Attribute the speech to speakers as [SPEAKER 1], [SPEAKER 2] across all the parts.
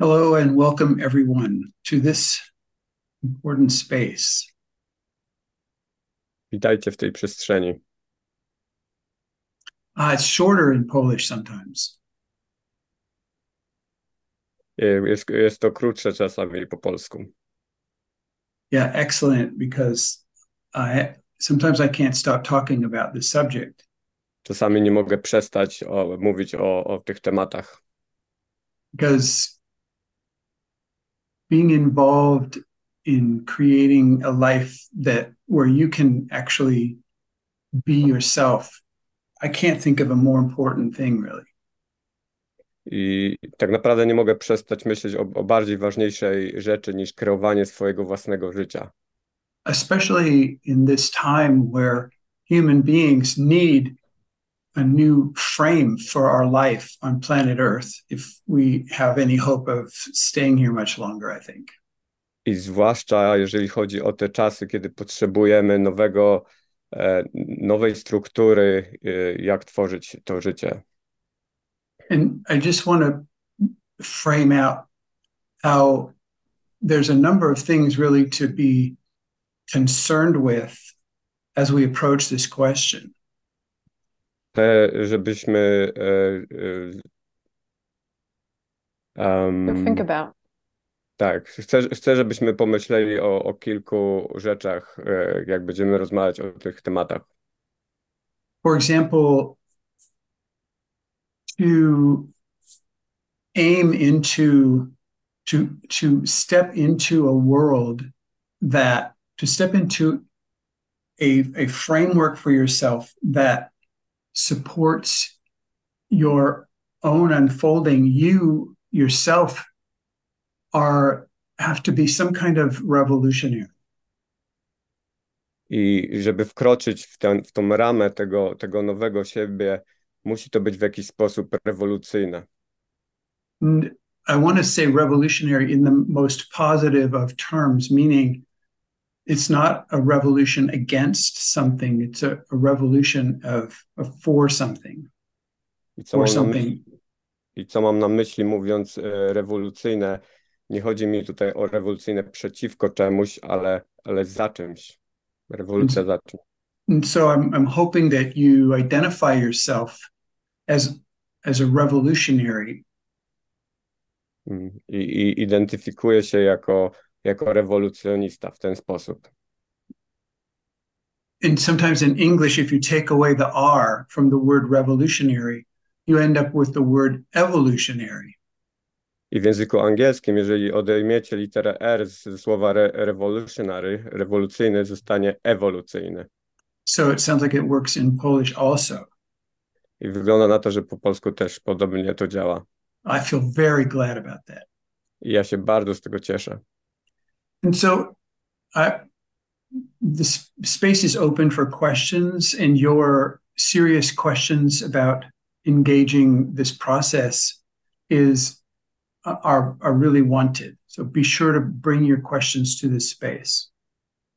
[SPEAKER 1] Hello and welcome everyone to this important space.
[SPEAKER 2] Witajcie w tej przestrzeni.
[SPEAKER 1] Uh, it's shorter in Polish sometimes.
[SPEAKER 2] Jest, jest to krótsze czasami po polsku.
[SPEAKER 1] Yeah, excellent because I sometimes I can't stop talking about this subject.
[SPEAKER 2] Czasami nie mogę przestać o, mówić o, o tych tematach,
[SPEAKER 1] because being involved in creating a life that where you can actually be yourself i can't think of a more important thing really
[SPEAKER 2] i tak naprawdę nie mogę przestać myśleć o, o bardziej ważniejszej rzeczy niż kreowanie swojego własnego życia.
[SPEAKER 1] especially in this time where human beings need a new frame for our life on planet Earth if we have any hope of staying here much longer, I think.
[SPEAKER 2] I zwłaszcza jeżeli chodzi o te czasy, kiedy potrzebujemy nowego, nowej struktury, jak tworzyć to życie.
[SPEAKER 1] And I just want to frame out how there's a number of things really to be concerned with as we approach this question.
[SPEAKER 2] Te, żebyśmy em,
[SPEAKER 3] think about.
[SPEAKER 2] tak, chcę, chcę, żebyśmy pomyśleli o, o kilku rzeczach, e, jak będziemy rozmawiać o tych tematach.
[SPEAKER 1] For example, to aim into to to step into a world that to step into a, a framework for yourself that supports your own unfolding you yourself are have to be some kind of revolutionary
[SPEAKER 2] I żeby wkroczyć w, ten, w tą ramę tego, tego nowego siebie, musi to być w jakiś sposób rewolucyjne.
[SPEAKER 1] I want to say revolutionary in the most positive of terms, meaning it's not a revolution against something, it's a, a revolution of, of for something.
[SPEAKER 2] I co,
[SPEAKER 1] For something.
[SPEAKER 2] myśli, I co mam na myśli mówiąc e, rewolucyjne? Nie chodzi mi tutaj o rewolucyjne przeciwko czemuś, ale, ale za czymś. Rewolucja za czymś.
[SPEAKER 1] And so I'm, I'm hoping that you identify yourself as, as a revolutionary
[SPEAKER 2] Mm. I, i identyfikuje się jako, jako rewolucjonista w ten sposób.
[SPEAKER 1] and sometimes in English, if you take away the R from the word revolutionary, you end up with the word evolutionary.
[SPEAKER 2] I w języku angielskim, jeżeli odejmiecie literę R z słowa re, revolutionary, rewolucyjny, zostanie ewolucyjny.
[SPEAKER 1] So it sounds like it works in Polish also.
[SPEAKER 2] I wygląda na to, że po polsku też podobnie to działa.
[SPEAKER 1] I feel very glad about that.
[SPEAKER 2] I ja się bardzo z tego cieszę.
[SPEAKER 1] And so uh, I, this space is open for questions and your serious questions about engaging this process is uh, are, are really wanted. So be sure to bring your questions to this space.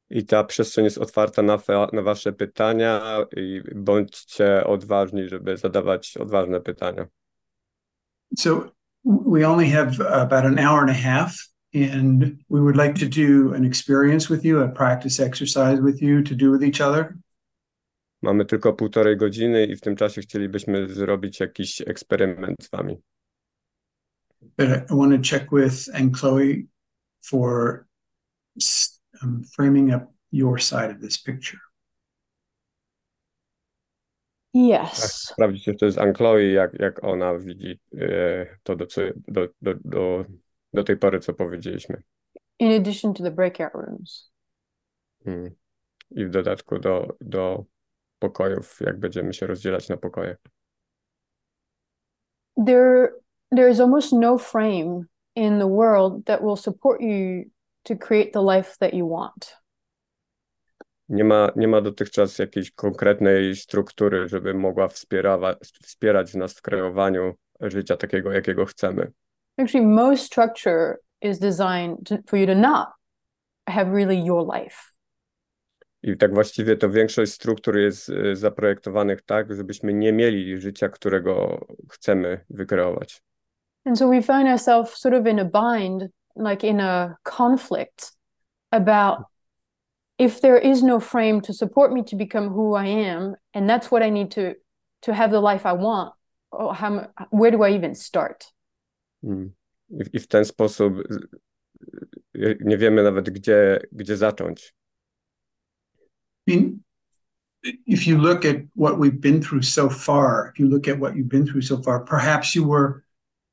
[SPEAKER 2] I ta przestrzeń jest otwarta na, na Wasze pytania i bądźcie odważni, żeby zadawać odważne pytania.
[SPEAKER 1] So we only have about an hour and a half, and we would like to do an experience with you, a practice exercise with you to do with each other.
[SPEAKER 2] Mamy tylko półtorej godziny i w tym czasie chcielibyśmy zrobić jakiś eksperyment z Wami.
[SPEAKER 1] But I, want to check with and Chloe for um, framing up your side of this picture.
[SPEAKER 2] Tak,
[SPEAKER 3] Yes.
[SPEAKER 2] sprawdzić jeszcze z Ankloi, jak, jak ona widzi e, to, do, co, do, do, do, do tej pory, co powiedzieliśmy.
[SPEAKER 3] In addition to the breakout rooms.
[SPEAKER 2] Mm. I w dodatku do, do pokojów, jak będziemy się rozdzielać na pokoje.
[SPEAKER 3] There there is almost no frame in the world that will support you to create the life that you want.
[SPEAKER 2] Nie ma, nie ma dotychczas jakiejś konkretnej struktury, żeby mogła wspierać nas w kreowaniu życia takiego, jakiego chcemy.
[SPEAKER 3] Actually, most structure is designed to, for you to not have really your life.
[SPEAKER 2] I tak właściwie to większość struktur jest zaprojektowanych tak, żebyśmy nie mieli życia, którego chcemy wykreować.
[SPEAKER 3] And so we find ourselves sort of in a bind, like in a conflict about if there is no frame to support me to become who I am, and that's what I need to to have the life I want. Oh, how, where do I even start?
[SPEAKER 2] Mm. I, I w ten sposób y, nie wiemy nawet, gdzie, gdzie zacząć.
[SPEAKER 1] I mean, if you look at what we've been through so far, if you look at what you've been through so far, perhaps you were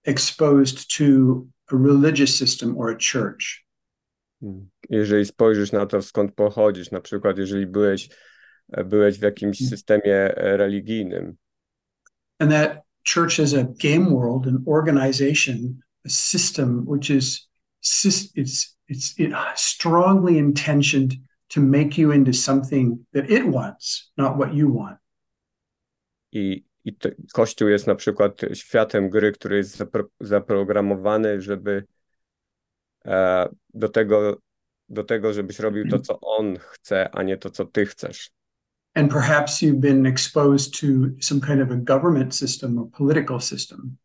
[SPEAKER 1] exposed to a religious system or a church.
[SPEAKER 2] Mm. Jeżeli spojrzysz na to, skąd pochodzisz, na przykład jeżeli byłeś, byłeś w jakimś systemie religijnym.
[SPEAKER 1] And that church is a game world, an organization, a system which is it's it's it strongly intentioned to make you into something that it wants, not what you want.
[SPEAKER 2] I, i to, Kościół jest na przykład światem gry, który jest zapro, zaprogramowany, żeby e, do, tego, do tego, żebyś robił to, co on chce, a nie to, co ty chcesz.
[SPEAKER 1] And perhaps you've been exposed to some kind of a government system or political system.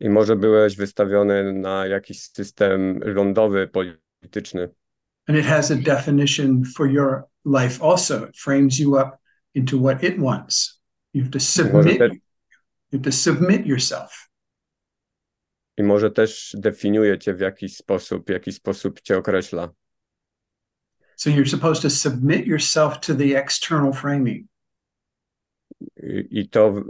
[SPEAKER 2] I może byłeś wystawiony na jakiś system rządowy, polityczny.
[SPEAKER 1] And it has a definition for your life also. It frames you up into what it wants. You have to submit,
[SPEAKER 2] te...
[SPEAKER 1] you have to submit yourself.
[SPEAKER 2] I może też definiuje cię w jakiś sposób, w jakiś sposób cię określa.
[SPEAKER 1] So you're supposed to submit yourself to the external framing.
[SPEAKER 2] I, i to,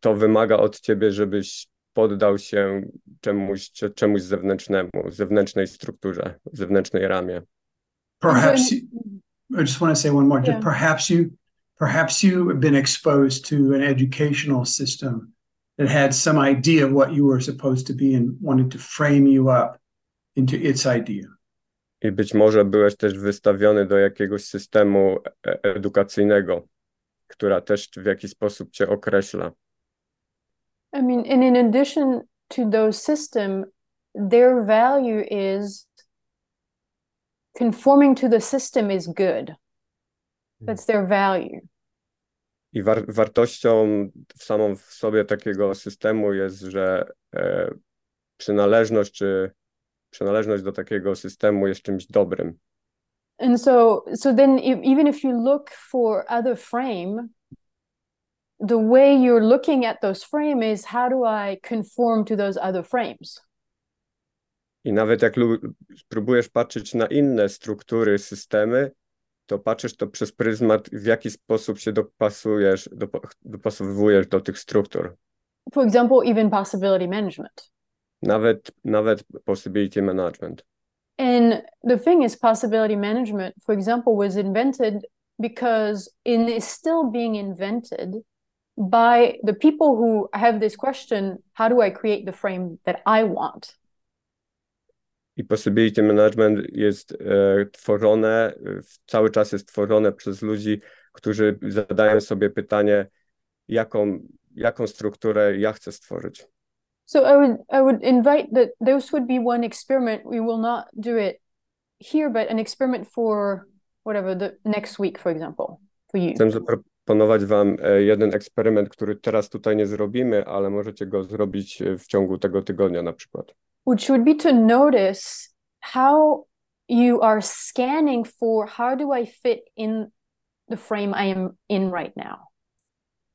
[SPEAKER 2] to wymaga od ciebie, żebyś poddał się czemuś, czemuś zewnętrznemu, zewnętrznej strukturze, zewnętrznej ramie.
[SPEAKER 1] Perhaps you, I just want to say one more.
[SPEAKER 3] Yeah.
[SPEAKER 1] Perhaps you perhaps you have been exposed to an educational system that had some idea of what you were supposed to be and wanted to frame you up into its idea.
[SPEAKER 2] I być może byłeś też wystawiony do jakiegoś systemu e- edukacyjnego, która też w jakiś sposób cię określa.
[SPEAKER 3] I mean, and in addition to those system, their value is conforming to the system is good. That's their value.
[SPEAKER 2] I war wartością w samą w sobie takiego systemu jest, że e, przynależność czy przynależność do takiego systemu jest czymś dobrym.
[SPEAKER 3] And so, so then, if, even if you look for other frame, the way you're looking at those frame is how do I conform to those other frames?
[SPEAKER 2] I nawet jak próbujesz patrzeć na inne struktury, systemy, to patrzysz to przez pryzmat, w jaki sposób się dopasujesz, dopasowujesz do tych struktur.
[SPEAKER 3] For example, even possibility management.
[SPEAKER 2] Nawet, nawet possibility management.
[SPEAKER 3] And the thing is, possibility management, for example, was invented because it is still being invented by the people who have this question how do I create the frame that I want?
[SPEAKER 2] I possibility management jest e, tworzone, cały czas jest tworzone przez ludzi, którzy zadają sobie pytanie, jaką, jaką strukturę ja chcę stworzyć.
[SPEAKER 3] So I would I would invite that those would be one experiment. We will not do it here, but an experiment for whatever the next week, for example, for you.
[SPEAKER 2] Chcę zaproponować wam jeden eksperyment, który teraz tutaj nie zrobimy, ale możecie go zrobić w ciągu tego tygodnia na przykład.
[SPEAKER 3] Which would be to notice how you are scanning for how do I fit in the frame I am in right now.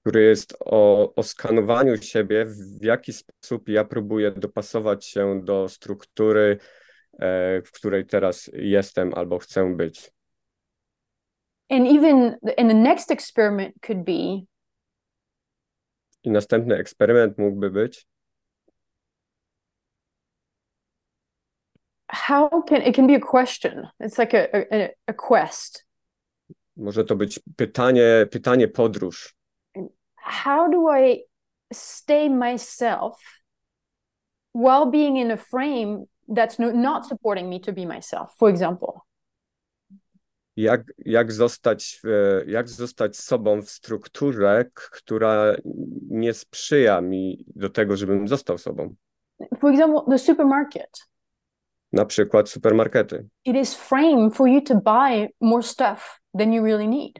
[SPEAKER 2] Który jest o, o skanowaniu siebie, w jaki sposób ja próbuję dopasować się do struktury, e, w której teraz jestem albo chcę być.
[SPEAKER 3] And even and the next experiment could be
[SPEAKER 2] I następny eksperyment mógłby być
[SPEAKER 3] how can it can be a question. It's like a, a, a quest.
[SPEAKER 2] Może to być pytanie, pytanie podróż.
[SPEAKER 3] How do I stay myself while being in a frame that's no, not supporting me to be myself, for example?
[SPEAKER 2] Jak, jak, zostać, jak zostać sobą w strukturze, która nie sprzyja mi do tego, żebym został sobą?
[SPEAKER 3] For example, the supermarket.
[SPEAKER 2] Na przykład supermarkety.
[SPEAKER 3] It is framed for you to buy more stuff than you really need.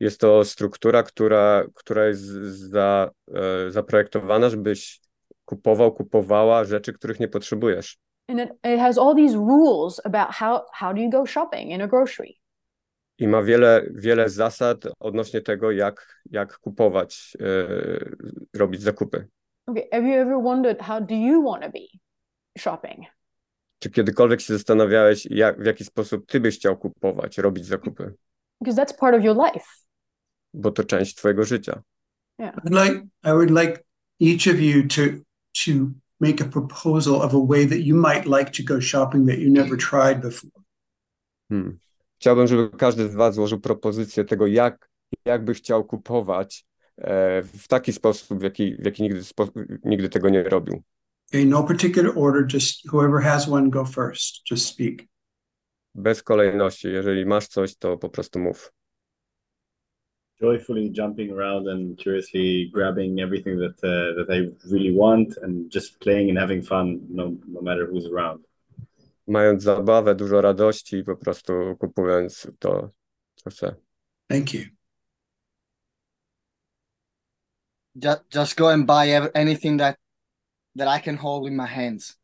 [SPEAKER 2] Jest to struktura, która, która jest za, e, zaprojektowana, żebyś kupował, kupowała rzeczy, których nie potrzebujesz.
[SPEAKER 3] And it, it has all these rules about how, how do you go shopping in a grocery.
[SPEAKER 2] I ma wiele, wiele zasad odnośnie tego, jak, jak kupować, e, robić zakupy.
[SPEAKER 3] Okay, have you ever wondered how do you want to be shopping?
[SPEAKER 2] Czy kiedykolwiek się zastanawiałeś, jak, w jaki sposób ty byś chciał kupować, robić zakupy?
[SPEAKER 3] Because that's part of your life.
[SPEAKER 2] Bo to część twojego życia.
[SPEAKER 1] I'd like I would like each of you to to make a proposal of a way that you might like to go shopping that you never tried before.
[SPEAKER 2] Hmm. Chciałbym, żeby każdy z was złożył propozycję tego, jak, jak by chciał kupować e, w taki sposób, w jaki, w jaki nigdy, spo, nigdy tego nie robił.
[SPEAKER 1] Okay, no particular order, just whoever has one go first. Just speak.
[SPEAKER 2] Bez kolejności. Jeżeli masz coś, to po prostu mów.
[SPEAKER 4] Joyfully jumping around and curiously grabbing everything that uh, that I really want and just playing and having fun no no matter who's around.
[SPEAKER 2] Mając zabawę, dużo radości i po prostu kupując to, co chcę.
[SPEAKER 1] Thank you.
[SPEAKER 5] just just go and buy anything that that I can hold in my hands.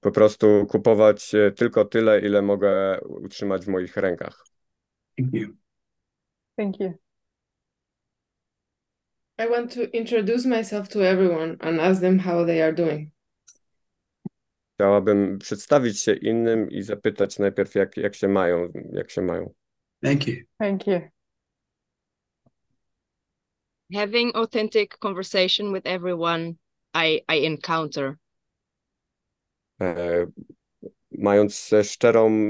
[SPEAKER 2] Po prostu kupować e, tylko tyle, ile mogę utrzymać w moich rękach.
[SPEAKER 1] Thank you.
[SPEAKER 3] Thank you.
[SPEAKER 6] I want to introduce myself to everyone and ask them how they are doing.
[SPEAKER 2] Chciałabym przedstawić się innym i zapytać najpierw, jak, jak się mają, jak się mają.
[SPEAKER 1] Thank you.
[SPEAKER 3] Thank you.
[SPEAKER 7] having authentic conversation with everyone I, I encounter.
[SPEAKER 2] E, mając szczerą e,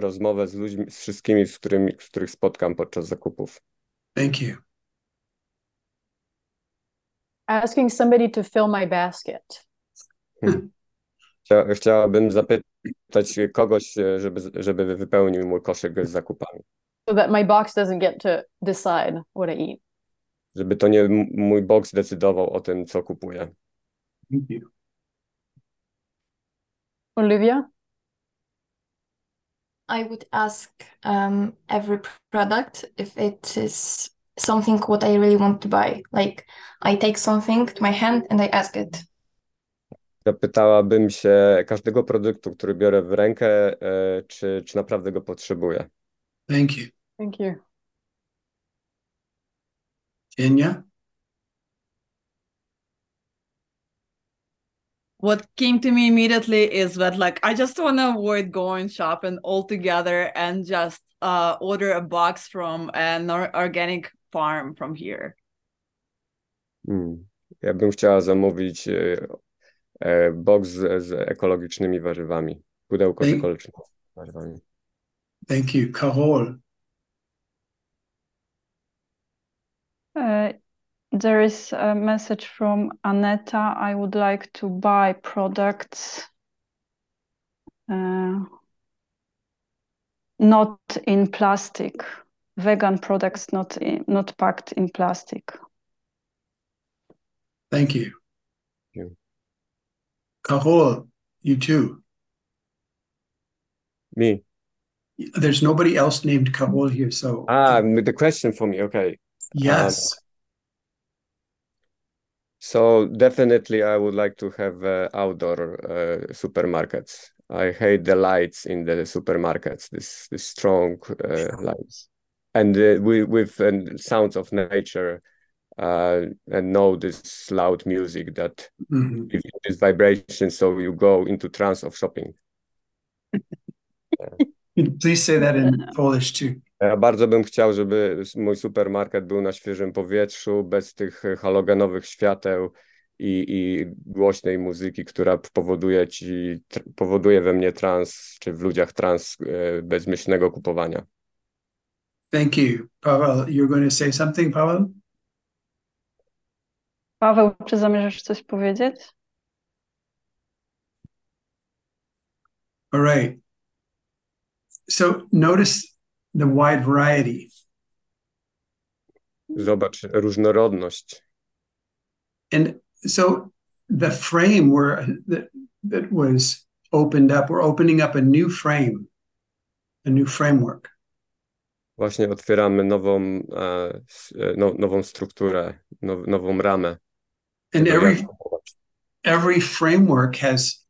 [SPEAKER 2] rozmowę z ludźmi, z wszystkimi, z którymi, z których spotkam podczas zakupów.
[SPEAKER 1] Thank you.
[SPEAKER 3] Asking somebody to fill my basket.
[SPEAKER 2] Chcia, chciałabym zapytać kogoś, e, żeby, żeby wypełnił mój koszyk z zakupami.
[SPEAKER 3] so that my box doesn't get to decide what I eat.
[SPEAKER 2] Żeby to nie mój box decydował o tym, co kupuję.
[SPEAKER 1] Thank you.
[SPEAKER 3] Olivia?
[SPEAKER 8] I would ask um, every product if it is something what I really want to buy. Like I take something to my hand and I ask it.
[SPEAKER 2] Zapytałabym się każdego produktu, który biorę w rękę, e, czy, czy naprawdę go potrzebuję.
[SPEAKER 1] Thank you.
[SPEAKER 3] Thank you.
[SPEAKER 1] Kenya?
[SPEAKER 9] What came to me immediately is that like I just want to avoid going shopping altogether and just uh order a box from an organic farm from here.
[SPEAKER 2] Hmm. Ja bym chciała zamówić e, e, box z, z ekologicznymi warzywami. Pudełko z ekologicznymi warzywami.
[SPEAKER 1] Thank you. Carol?
[SPEAKER 10] Uh, there is a message from Aneta. I would like to buy products uh, not in plastic, vegan products not in, not packed in plastic.
[SPEAKER 1] Thank you.
[SPEAKER 2] Thank you.
[SPEAKER 1] Carol, you too.
[SPEAKER 2] Me.
[SPEAKER 1] There's nobody else named Carol here, so
[SPEAKER 2] Ah, the question for me. Okay.
[SPEAKER 1] yes.
[SPEAKER 2] So definitely, I would like to have uh, outdoor uh, supermarkets. I hate the lights in the supermarkets. This this strong uh, lights, and uh, we with and sounds of nature, uh, and know this loud music that
[SPEAKER 1] Mhm.
[SPEAKER 2] gives you this vibration. So you go into trance of shopping.
[SPEAKER 1] Please say that in Polish too.
[SPEAKER 2] Ja bardzo bym chciał, żeby mój supermarket był na świeżym powietrzu, bez tych halogenowych świateł i, i głośnej muzyki, która powoduje ci, tr- powoduje we mnie trans, czy w ludziach trans e, bezmyślnego kupowania.
[SPEAKER 1] Thank you. Pavel, you're going to say something, Pavel?
[SPEAKER 10] Paweł, czy zamierzasz coś powiedzieć?
[SPEAKER 1] All right. So notice the wide variety.
[SPEAKER 2] Zobacz różnorodność.
[SPEAKER 1] And so the frame where that, that was opened up, we're opening up a new frame, a new framework.
[SPEAKER 2] Właśnie otwieramy nową, e, s- e, no, nową strukturę, now, nową ramę.
[SPEAKER 1] And every every framework has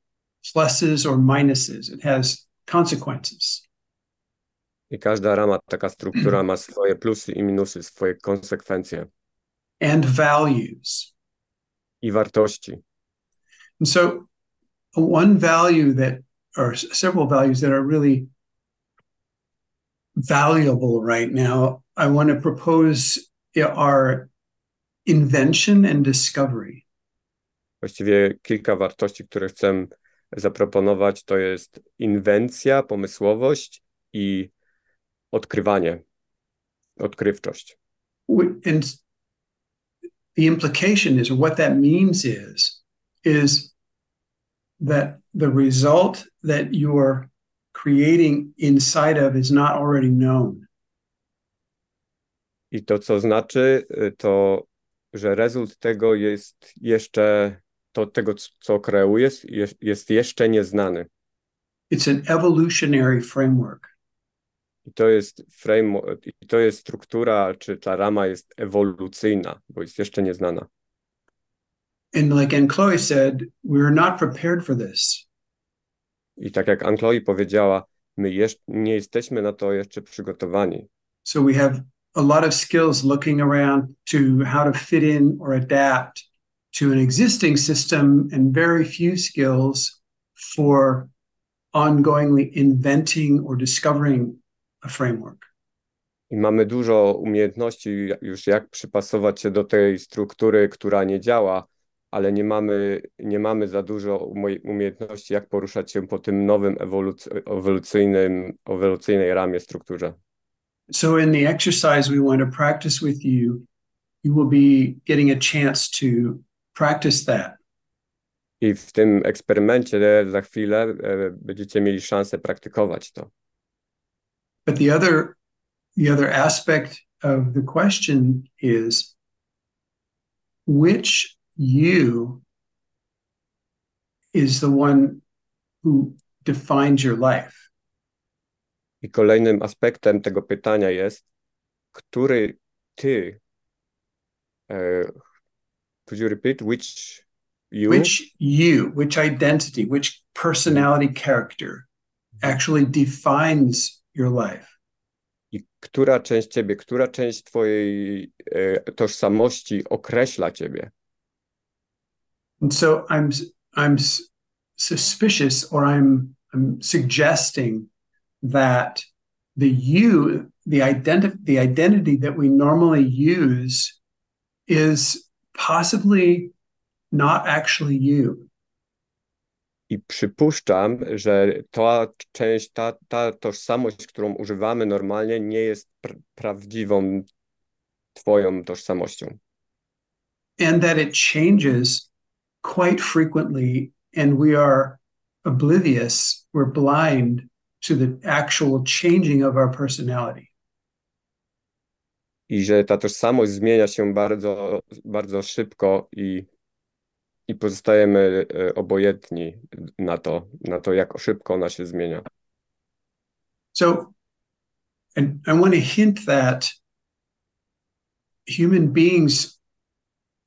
[SPEAKER 1] pluses or minuses. It has consequences.
[SPEAKER 2] I każda rama, taka struktura ma swoje plusy i minusy, swoje konsekwencje
[SPEAKER 1] and values.
[SPEAKER 2] i wartości.
[SPEAKER 1] And so, one value that, or several values that are really valuable right now, I want to propose are invention and discovery.
[SPEAKER 2] Właściwie kilka wartości, które chcę zaproponować, to jest inwencja, pomysłowość i odkrywanie, odkrywczość.
[SPEAKER 1] And the implication is, what that means is, is that the result that you're creating inside of is not already known.
[SPEAKER 2] I to, co znaczy, y, to, że rezultat tego jest jeszcze, to tego, co kreujesz, jest, jest jeszcze nieznany.
[SPEAKER 1] It's an evolutionary framework.
[SPEAKER 2] I to jest frame, i to jest struktura, czy ta rama jest ewolucyjna, bo jest jeszcze nieznana.
[SPEAKER 1] And like and Chloe said, we're not prepared for this.
[SPEAKER 2] I tak jak Anchloe powiedziała, my jeszcze nie jesteśmy na to jeszcze przygotowani.
[SPEAKER 1] So we have a lot of skills looking around to how to fit in or adapt to an existing system, and very few skills for ongoingly inventing or discovering a framework.
[SPEAKER 2] I mamy dużo umiejętności już, jak przypasować się do tej struktury, która nie działa, ale nie mamy, nie mamy za dużo umie- umiejętności, jak poruszać się po tym nowym ewoluc- ewolucyjnym, ewolucyjnej ramie, strukturze.
[SPEAKER 1] So in the exercise we want to practice with you, you will be getting a chance to practice that.
[SPEAKER 2] I w tym eksperymencie za chwilę e, będziecie mieli szansę praktykować to.
[SPEAKER 1] But the other the other aspect of the question is which you is the one who defines your life.
[SPEAKER 2] I kolejnym aspektem tego pytania jest, który ty, e, could you repeat, which you,
[SPEAKER 1] Which you, which identity, which personality character actually defines your life.
[SPEAKER 2] i która część ciebie, która część twojej e, tożsamości określa ciebie.
[SPEAKER 1] And so I'm I'm suspicious or I'm I'm suggesting that the you the identity the identity that we normally use is possibly not actually you.
[SPEAKER 2] I przypuszczam, że ta część, ta, ta tożsamość, którą używamy normalnie, nie jest pr prawdziwą twoją tożsamością.
[SPEAKER 1] and that it changes quite frequently and we are oblivious we're blind to the actual changing of our personality
[SPEAKER 2] I że ta tożsamość zmienia się bardzo, bardzo szybko i, i pozostajemy e, obojętni na to, na to, jak szybko ona się zmienia.
[SPEAKER 1] so and i want to hint that human beings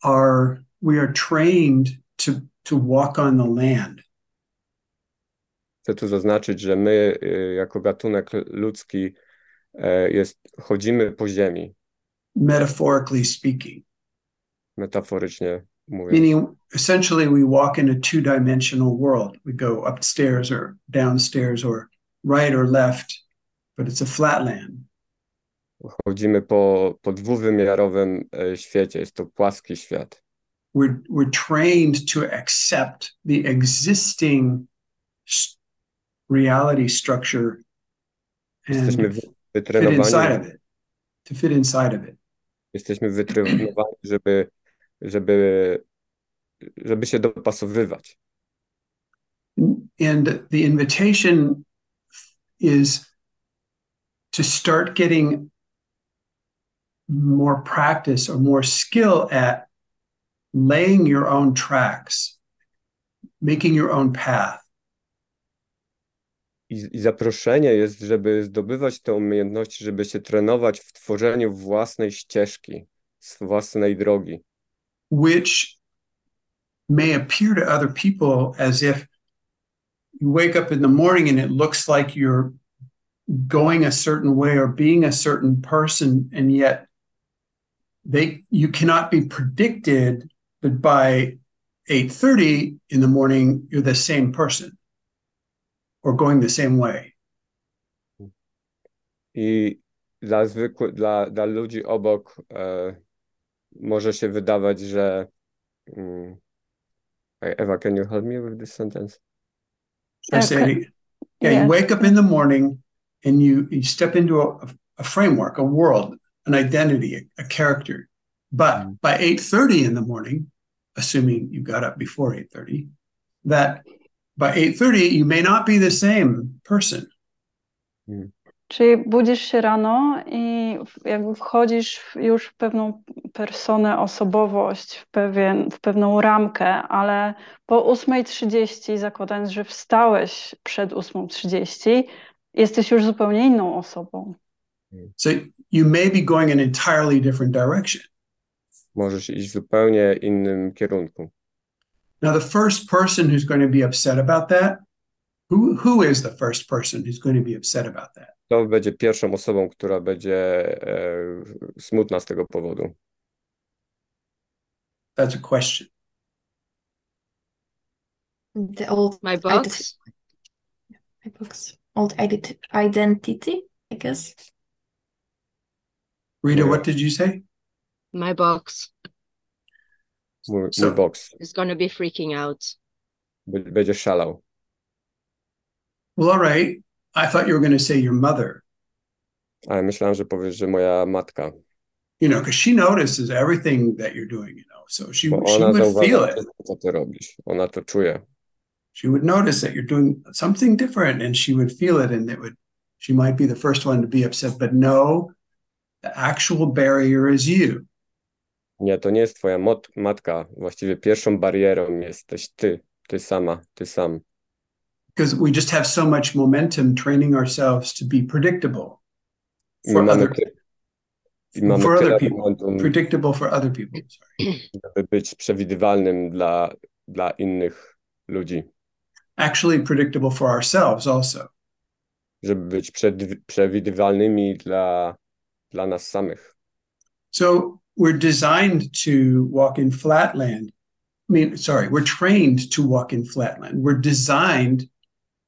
[SPEAKER 1] are we are trained to to walk on the land.
[SPEAKER 2] Chcę tu zaznaczyć, że my, e, jako gatunek ludzki, e, jest, chodzimy po ziemi,
[SPEAKER 1] metaphorically speaking.
[SPEAKER 2] Metaforycznie mówiąc.
[SPEAKER 1] meaning essentially we walk in a two-dimensional world. We go upstairs or downstairs or right or left but it's a flat land.
[SPEAKER 2] Chodzimy po, po dwuwymiarowym świecie, jest to płaski świat.
[SPEAKER 1] we're we're trained to accept the existing reality structure
[SPEAKER 2] Jesteśmy
[SPEAKER 1] and fit inside of it. To fit inside of it.
[SPEAKER 2] Jesteśmy wytrenowani, żeby, żeby, żeby się dopasowywać.
[SPEAKER 1] and the invitation is to start getting more practice or more skill at laying your own tracks making your own path
[SPEAKER 2] I, I zaproszenie jest, żeby zdobywać te umiejętności, żeby się trenować w tworzeniu własnej ścieżki, własnej drogi,
[SPEAKER 1] which may appear to other people as if you wake up in the morning and it looks like you're going a certain way or being a certain person and yet they you cannot be predicted that by 8:30 in the morning you're the same person or going the same way.
[SPEAKER 2] I dla zwykłych, dla, dla ludzi obok może się wydawać, że mm, Eva, can you help me with this sentence?
[SPEAKER 1] I say, yeah,
[SPEAKER 10] Yeah.
[SPEAKER 1] you wake up in the morning and you, you step into a, a framework, a world, an identity, a, a character. But by 8.30 in the morning, assuming you got up before 8.30, that by 8.30, you may not be the same person.
[SPEAKER 10] Czyli budzisz się rano i jakby wchodzisz już w pewną personę, osobowość, w, pewien, w pewną ramkę, ale po 8.30, zakładając, że wstałeś przed 8.30, jesteś już zupełnie inną osobą.
[SPEAKER 1] So you may be going in an entirely different direction.
[SPEAKER 2] Możesz iść w zupełnie innym kierunku.
[SPEAKER 1] Now, the first person who's going to be upset about that, who, who is the first person who's going to be upset about that?
[SPEAKER 2] To będzie pierwszą osobą, która będzie e, smutna z tego powodu.
[SPEAKER 1] That's a question.
[SPEAKER 8] The old
[SPEAKER 7] My
[SPEAKER 8] ident-
[SPEAKER 7] box.
[SPEAKER 8] my box. Old ident- identity, I guess.
[SPEAKER 1] Rita, what did you say?
[SPEAKER 7] My box
[SPEAKER 2] Mój,
[SPEAKER 1] So-
[SPEAKER 2] mój box
[SPEAKER 7] is gonna be freaking out.
[SPEAKER 2] b- będzie szalał.
[SPEAKER 1] Well, all right. I thought you were going to say your mother,
[SPEAKER 2] Ale myślałem, że powiesz, że moja matka.
[SPEAKER 1] you know, because she notices everything that you're doing, you know, so she,
[SPEAKER 2] Bo
[SPEAKER 1] she
[SPEAKER 2] ona
[SPEAKER 1] would feel it.
[SPEAKER 2] co ty robisz. Ona to czuje.
[SPEAKER 1] She would notice that you're doing something different and she would feel it and it would, she might be the first one to be upset, but no, the actual barrier is you.
[SPEAKER 2] Nie, to nie jest twoja matka. Właściwie pierwszą barierą jesteś ty. Ty sama, ty sam.
[SPEAKER 1] Because we just have so much momentum training ourselves to be predictable for other,
[SPEAKER 2] mamy
[SPEAKER 1] for other people, predictable for other people. Sorry.
[SPEAKER 2] żeby być przewidywalnym dla, dla innych ludzi.
[SPEAKER 1] Actually predictable for ourselves also.
[SPEAKER 2] Żeby być przed- przewidywalnymi dla, dla nas samych.
[SPEAKER 1] So we're designed to walk in flatland. I mean, sorry, we're trained to walk in flatland. We're designed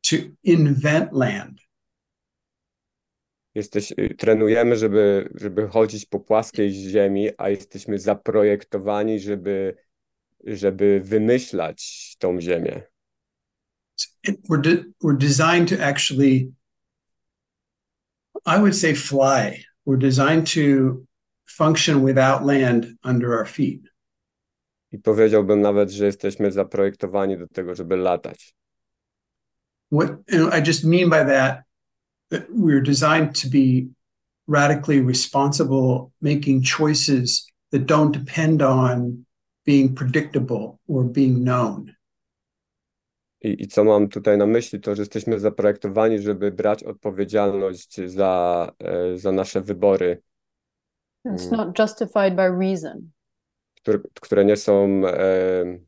[SPEAKER 1] to invent land.
[SPEAKER 2] Jesteś, y, trenujemy, żeby, żeby chodzić po płaskiej ziemi, a jesteśmy zaprojektowani, żeby, żeby wymyślać tą ziemię.
[SPEAKER 1] We're de- we're designed to actually, I would say, fly. We're designed to function without land under our feet.
[SPEAKER 2] I powiedziałbym nawet, że jesteśmy zaprojektowani do tego, żeby latać.
[SPEAKER 1] What and I just mean by that that we're designed to be radically responsible, making choices that don't depend on being predictable or being known.
[SPEAKER 2] I, I co mam tutaj na myśli, to że jesteśmy zaprojektowani, żeby brać odpowiedzialność za, e, za nasze wybory,
[SPEAKER 3] It's
[SPEAKER 2] Mm.
[SPEAKER 3] not justified by reason.
[SPEAKER 2] które, które nie są, e,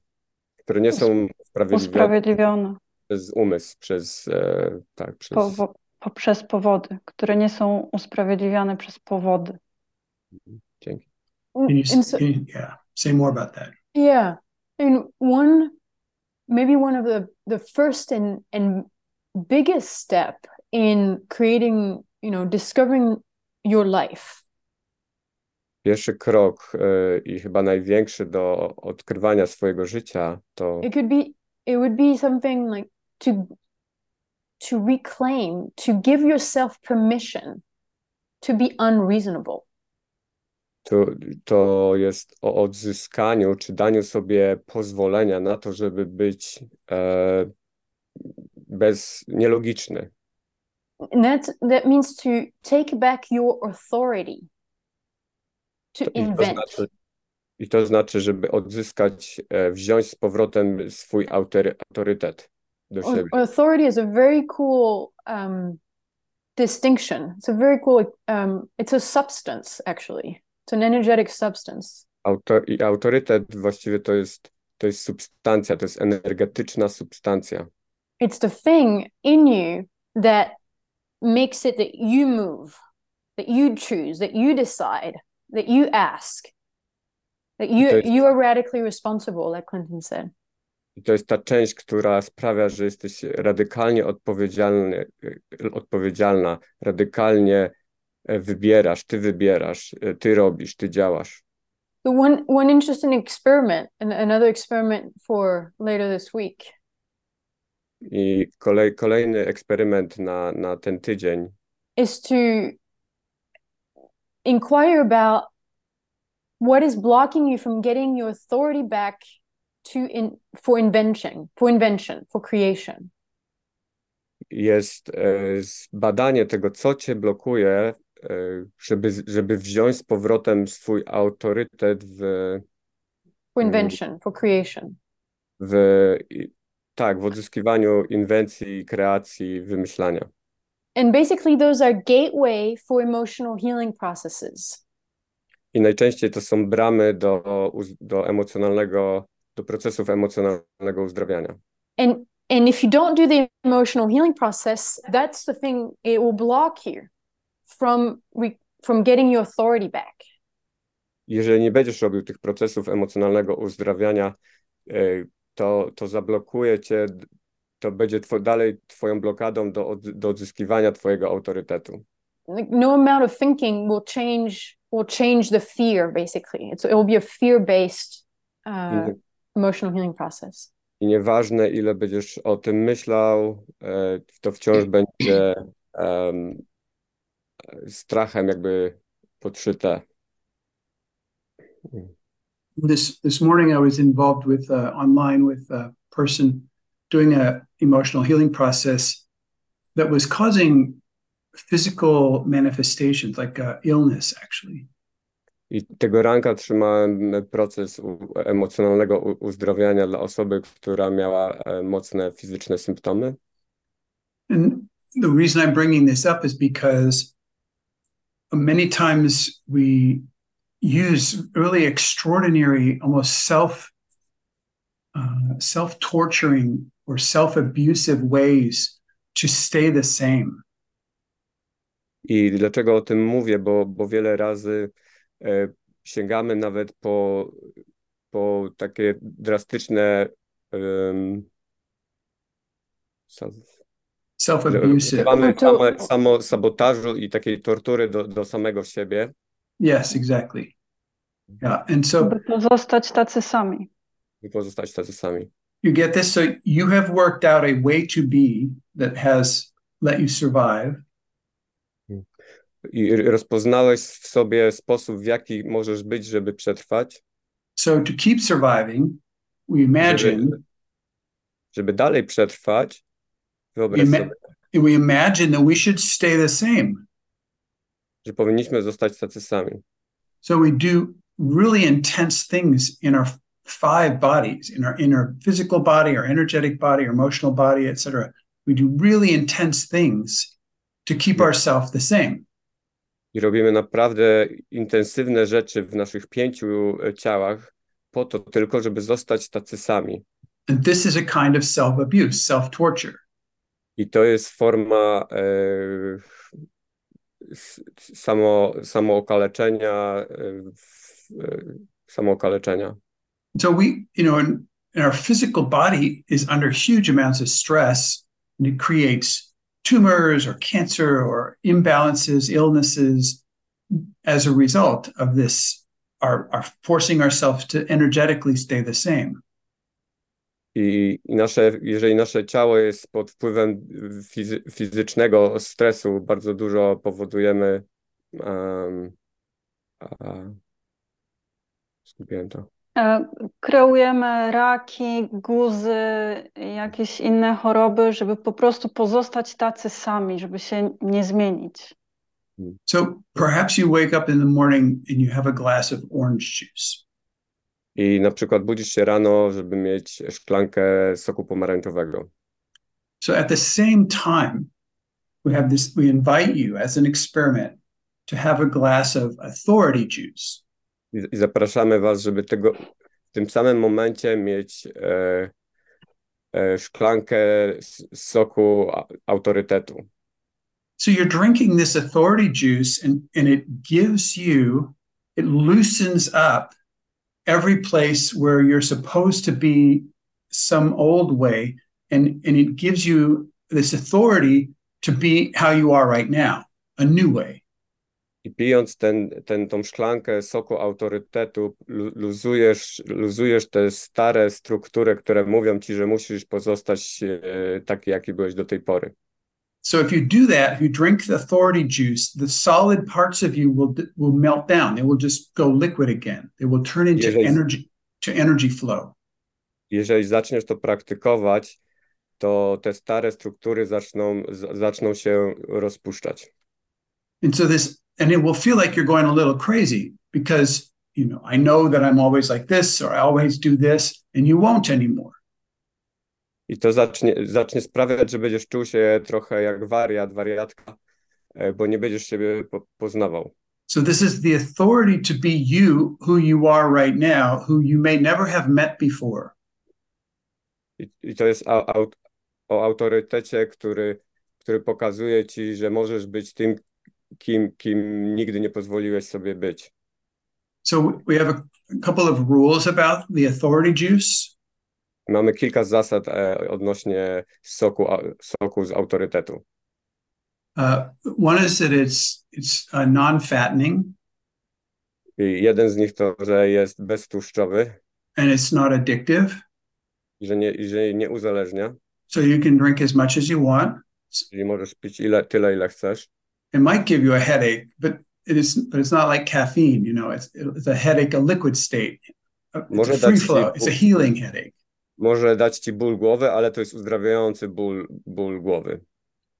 [SPEAKER 2] które nie są usprawiedliwione
[SPEAKER 10] Usprawiedliwione
[SPEAKER 2] przez umysł, przez, e, tak, przez,
[SPEAKER 10] powo- poprzez powody, które nie są usprawiedliwiane przez powody.
[SPEAKER 2] dzięki.
[SPEAKER 1] Can you, can you- yeah, say more about that.
[SPEAKER 3] Yeah. And one, maybe one of the, the first and, and biggest step in creating, you know, discovering your life
[SPEAKER 2] Pierwszy krok e, i chyba największy do odkrywania swojego życia to
[SPEAKER 3] it could be it would be something like to to reclaim to give yourself permission to be unreasonable.
[SPEAKER 2] To, to jest o odzyskaniu czy daniu sobie pozwolenia na to, żeby być e, bez, nielogiczny.
[SPEAKER 3] and that that means to take back your authority to
[SPEAKER 2] To, i, to
[SPEAKER 3] invent.
[SPEAKER 2] znaczy, I to znaczy, żeby odzyskać, e, wziąć z powrotem swój autory, autorytet
[SPEAKER 3] authority is a very cool um, distinction it's a very cool um, it's a substance actually it's an energetic substance
[SPEAKER 2] Auto, I autorytet właściwie to jest, to jest substancja, to jest energetyczna substancja.
[SPEAKER 3] It's the thing in you that makes it that you move, that you choose, that you decide, that you ask, that you
[SPEAKER 2] jest-
[SPEAKER 3] you are radically responsible, like Clinton said.
[SPEAKER 2] I to jest ta część, która sprawia, że jesteś radykalnie odpowiedzialny, odpowiedzialna, radykalnie e, wybierasz, ty wybierasz, e, ty robisz, ty działasz.
[SPEAKER 3] The one one interesting experiment, and another experiment for later this week,
[SPEAKER 2] I kolej, kolejny eksperyment na, na ten tydzień
[SPEAKER 3] is to inquire about what is blocking you from getting your authority back to in for invention, for invention, for creation.
[SPEAKER 2] jest e, zbadanie tego, co cię blokuje, e, żeby, żeby wziąć z powrotem swój autorytet w,
[SPEAKER 3] For invention, for creation.
[SPEAKER 2] w tak, w odzyskiwaniu inwencji, kreacji, wymyślania.
[SPEAKER 3] And basically those are gateway for emotional healing processes.
[SPEAKER 2] I najczęściej to są bramy do, do emocjonalnego, do procesów emocjonalnego uzdrawiania.
[SPEAKER 3] And and if you don't do the emotional healing process, that's the thing it will block you from from getting your authority back.
[SPEAKER 2] Jeżeli nie będziesz robił tych procesów emocjonalnego uzdrawiania, e, to, to zablokuje cię, to będzie two, dalej twoją blokadą do, do odzyskiwania twojego autorytetu.
[SPEAKER 3] no amount of thinking will change will change the fear basically it's, it will be a fear-based uh,
[SPEAKER 2] Mhm.
[SPEAKER 3] Emotional healing process
[SPEAKER 2] I nieważne, ile będziesz o tym myślał, to wciąż będzie em, strachem jakby podszyte.
[SPEAKER 1] This this morning, I was involved with uh, online with a person doing a emotional healing process that was causing physical manifestations, like uh, illness, actually.
[SPEAKER 2] I tego ranka trzymałem proces emocjonalnego uzdrowienia dla osoby, która miała e, mocne fizyczne symptomy.
[SPEAKER 1] And the reason I'm bringing this up is because many times we use really extraordinary, almost self uh, self torturing or self abusive ways to stay the same.
[SPEAKER 2] I dlaczego o tym mówię? Bo, bo wiele razy sięgamy nawet po, po takie drastyczne um,
[SPEAKER 1] Self abusive.
[SPEAKER 2] mamy
[SPEAKER 3] To-
[SPEAKER 2] samo, samo sabotażu i takiej tortury do, do samego siebie.
[SPEAKER 1] Yes, exactly. Yeah. And so
[SPEAKER 10] By pozostać tacy sami.
[SPEAKER 2] i pozostać tacy sami.
[SPEAKER 1] you get this. So you have worked out a way to be that has let you survive.
[SPEAKER 2] I rozpoznałeś w sobie sposób, w jaki możesz być, żeby przetrwać,
[SPEAKER 1] So to keep surviving, we imagine
[SPEAKER 2] żeby, żeby dalej przetrwać. Wyobraź sobie,
[SPEAKER 1] we imagine that we should stay the same.
[SPEAKER 2] że powinniśmy zostać tacy sami.
[SPEAKER 1] So we do really intense things in our five bodies, in our in our physical body, our energetic body, our emotional body, etc. We do really intense things to keep
[SPEAKER 2] Yeah.
[SPEAKER 1] ourselves the same.
[SPEAKER 2] I robimy naprawdę intensywne rzeczy w naszych pięciu e, ciałach po to tylko, żeby zostać tacy sami.
[SPEAKER 1] And this is a kind of self-abuse, self-torture.
[SPEAKER 2] I to jest forma e, samo, samookaleczenia, e, e, samookaleczenia.
[SPEAKER 1] So we, you know, and, and our physical body is under huge amounts of stress, and it creates tumors or cancer or imbalances, illnesses as a result of this, our, our forcing ourselves to energetically stay the same.
[SPEAKER 2] I, nasze, jeżeli nasze ciało jest pod wpływem fizy, fizycznego stresu, bardzo dużo powodujemy. Um, a, zgubiłem to.
[SPEAKER 10] E, Kreujemy raki, guzy, jakieś inne choroby, żeby po prostu pozostać tacy sami, żeby się nie zmienić.
[SPEAKER 1] So perhaps you wake up in the morning and you have a glass of orange juice.
[SPEAKER 2] I na przykład budzisz się rano, żeby mieć szklankę soku pomarańczowego.
[SPEAKER 1] So at the same time, we have this, we invite you as an experiment to have a glass of authority juice.
[SPEAKER 2] I, zapraszamy was, żeby tego w tym samym momencie mieć e, e, szklankę soku autorytetu.
[SPEAKER 1] So you're drinking this authority juice and, and it gives you, it loosens up every place where you're supposed to be some old way and, and it gives you this authority to be how you are right now, a new way.
[SPEAKER 2] I pijąc ten, ten, tą szklankę soku autorytetu, luzujesz, luzujesz te stare struktury, które mówią ci, że musisz pozostać e, taki, jaki byłeś do tej pory.
[SPEAKER 1] So if you do that, if you drink the authority juice, the solid parts of you will will melt down. They will just go liquid again. They will turn into jeżeli, energy to energy flow.
[SPEAKER 2] Jeżeli zaczniesz to praktykować, to te stare struktury zaczną zaczną się rozpuszczać.
[SPEAKER 1] And so this and it will feel like you're going a little crazy because you know, I know that I'm always like this or I always do this and you won't anymore.
[SPEAKER 2] I to zacznie, zacznie sprawiać, że będziesz czuł się trochę jak wariat, wariatka, e, bo nie będziesz siebie po, poznawał.
[SPEAKER 1] So this is the authority to be you, who you are right now, who you may never have met before.
[SPEAKER 2] I, i to jest o, o autorytecie, który, który pokazuje ci, że możesz być tym, kim, kim nigdy nie pozwoliłeś sobie być.
[SPEAKER 1] So we have a couple of rules about the authority juice.
[SPEAKER 2] Mamy kilka zasad e, odnośnie soku, soku z autorytetu.
[SPEAKER 1] Uh, one is that it's it's uh, non-fattening.
[SPEAKER 2] I jeden z nich to, że jest beztłuszczowy.
[SPEAKER 1] And it's not addictive.
[SPEAKER 2] I że nie, i że nie uzależnia.
[SPEAKER 1] So you can drink as much as you want.
[SPEAKER 2] Czyli możesz pić ile, tyle, ile chcesz.
[SPEAKER 1] It might give you a headache, but it is, but it's not like caffeine. You know, it's it's a headache, a liquid state. It's Może a free flow. It's a healing headache
[SPEAKER 2] może dać ci ból głowy, ale to jest uzdrawiający ból, ból głowy.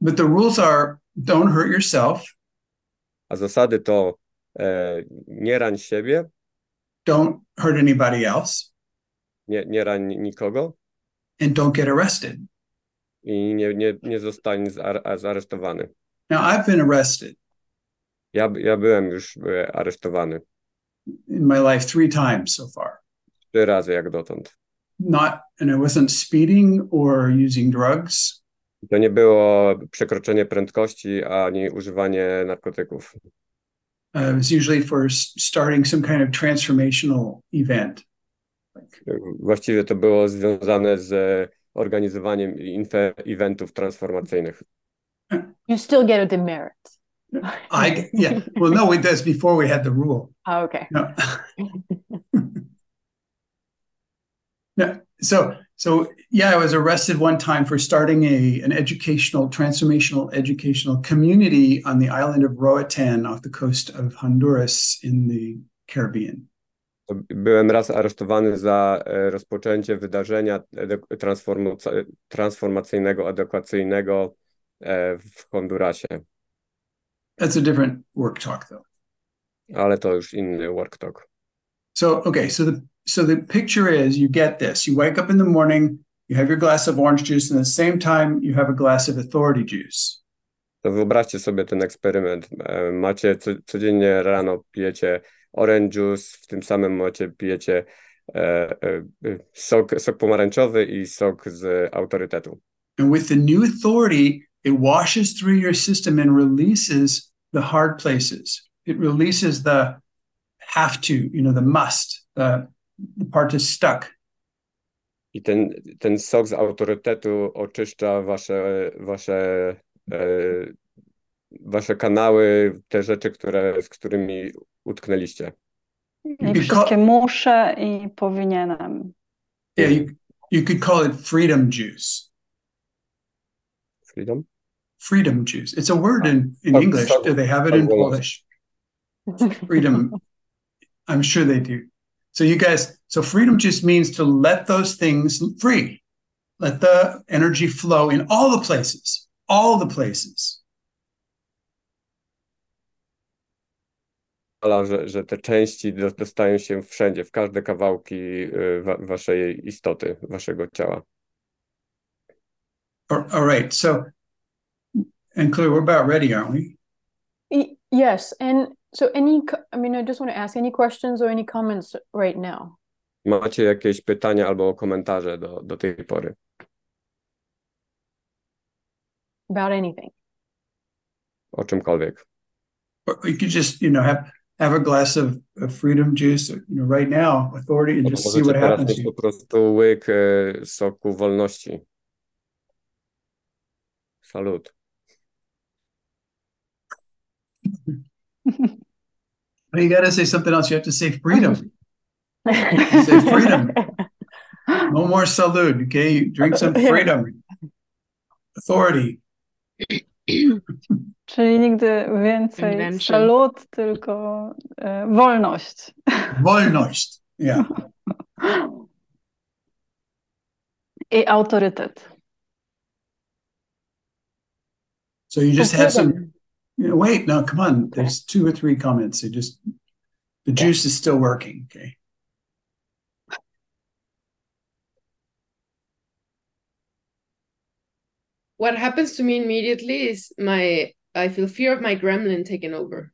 [SPEAKER 1] But the rules are don't hurt yourself.
[SPEAKER 2] A zasady to e, nie rań siebie.
[SPEAKER 1] Don't hurt anybody else.
[SPEAKER 2] Nie, nie rań nikogo.
[SPEAKER 1] And don't get arrested.
[SPEAKER 2] I nie, nie, nie zostań zaresztowany.
[SPEAKER 1] Now I've been arrested.
[SPEAKER 2] Ja, ja byłem już e, aresztowany.
[SPEAKER 1] In my life three times so far.
[SPEAKER 2] Trzy razy jak dotąd
[SPEAKER 1] not and I wasn't speeding or using drugs.
[SPEAKER 2] To nie było przekroczenie prędkości ani używanie narkotyków.
[SPEAKER 1] Uh, it was usually for starting some kind of transformational event.
[SPEAKER 2] Właściwie to było związane z organizowaniem eventów transformacyjnych.
[SPEAKER 3] You still get a demerit.
[SPEAKER 1] I yeah. Well, no, it does before we had the rule.
[SPEAKER 3] Oh, okay. No.
[SPEAKER 1] No, so so yeah, I was arrested one time for starting a an educational, transformational educational community on the island of Roatan off the coast of Honduras in the Caribbean.
[SPEAKER 2] Byłem raz aresztowany za rozpoczęcie wydarzenia transformacyjnego, edukacyjnego w Hondurasie.
[SPEAKER 1] That's a different work talk though.
[SPEAKER 2] Ale to już inny work talk.
[SPEAKER 1] So okay, so the so the picture is you get this you wake up in the morning you have your glass of orange juice and at the same time you have a glass of authority juice
[SPEAKER 2] to wyobraźcie sobie ten eksperyment e, macie co, codziennie rano pijecie orange juice w tym samym momencie pijecie e, e, sok, sok pomarańczowy i sok z autorytetu
[SPEAKER 1] and with the new authority it washes through your system and releases the hard places it releases the have to you know the must the the part is stuck.
[SPEAKER 2] I ten, ten sok z autorytetu oczyszcza wasze, wasze, e, wasze kanały, te rzeczy, które, z którymi utknęliście.
[SPEAKER 10] I wszystkie muszę i powinienem.
[SPEAKER 1] Yeah, you, you could call it freedom juice.
[SPEAKER 2] Freedom?
[SPEAKER 1] Freedom juice. It's a word in, in English. Do they have it in Polish? Freedom. I'm sure they do. So you guys, so freedom just means to let those things free. Let the energy flow in all the places, all the places.
[SPEAKER 2] Że, że te części dostają się wszędzie, w każde kawałki wa waszej istoty, waszego ciała.
[SPEAKER 1] All, all right. So, and Claire, we're about ready, aren't we?
[SPEAKER 3] Yes. And So any, I mean, I just want to ask any questions or any comments right now?
[SPEAKER 2] Macie jakieś pytania albo komentarze do, do tej pory?
[SPEAKER 3] About anything.
[SPEAKER 2] O czymkolwiek.
[SPEAKER 1] Or you could just, you know, have have a glass of, of freedom juice, you know, right now, authority, and just see what happens.
[SPEAKER 2] po prostu łyk e, soku wolności. Salut.
[SPEAKER 1] You got to say something else. You have to say freedom. say freedom. No more salud. Okay, you drink some freedom, authority.
[SPEAKER 10] Czyli nigdy więcej
[SPEAKER 7] Invention.
[SPEAKER 10] salut, tylko e, wolność.
[SPEAKER 1] Wolność. Yeah.
[SPEAKER 10] I autorytet.
[SPEAKER 1] So you just have some.
[SPEAKER 3] Freedom.
[SPEAKER 1] You know, wait, no, come on. There's two or three comments. So just the juice is still working. Okay.
[SPEAKER 6] What happens to me immediately is my I feel fear of my gremlin taking over.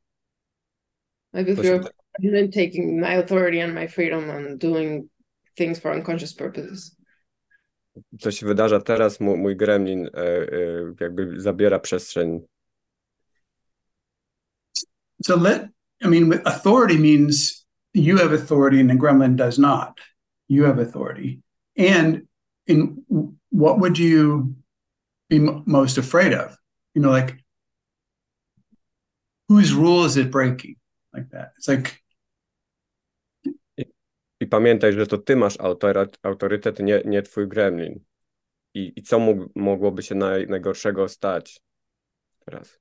[SPEAKER 6] I feel fear
[SPEAKER 2] się,
[SPEAKER 6] of gremlin taking my authority and my freedom and doing things for unconscious purposes.
[SPEAKER 2] co się wydarza teraz, mój, mój gremlin e, e, jakby zabiera przestrzeń.
[SPEAKER 1] So let. I mean, authority means you have authority and the gremlin does not. You have authority, and in what would you be m- most afraid of? You know, like whose rule is it breaking? Like that. It's like
[SPEAKER 2] I pamiętaj, że to ty masz autorytet, autorytet nie, nie twój gremlin. I, i co mógł, mogłoby się naj, najgorszego stać teraz?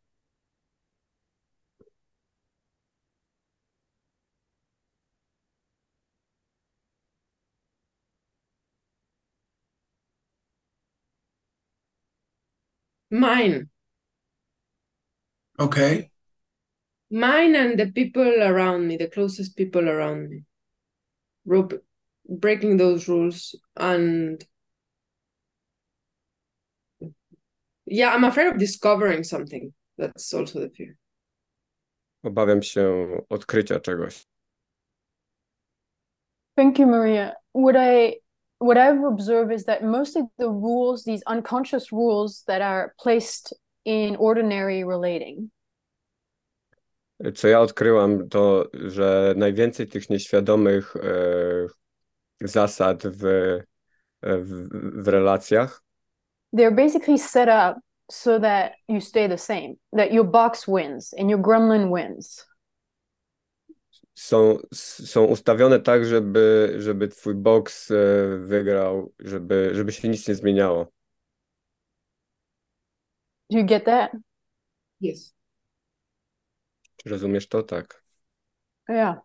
[SPEAKER 6] Mine.
[SPEAKER 1] okay,
[SPEAKER 6] Mine and the people around me, the closest people around me. Rope, breaking those rules and yeah, I'm afraid of discovering something. That's also the fear.
[SPEAKER 2] Obawiam się odkrycia czegoś.
[SPEAKER 3] Thank you, Maria. Would I what I've observed is that most of the rules, these unconscious rules that are placed in ordinary relating,
[SPEAKER 2] Co ja odkryłam, to że najwięcej tych nieświadomych e, zasad w, w, w relacjach
[SPEAKER 3] they're basically set up so that you stay the same, that your box wins and your gremlin wins.
[SPEAKER 2] Są, są ustawione tak, żeby, żeby twój boks e, wygrał, żeby, żeby się nic nie zmieniało.
[SPEAKER 3] Do you get that?
[SPEAKER 6] Yes.
[SPEAKER 2] Czy rozumiesz to? Tak.
[SPEAKER 3] Yeah.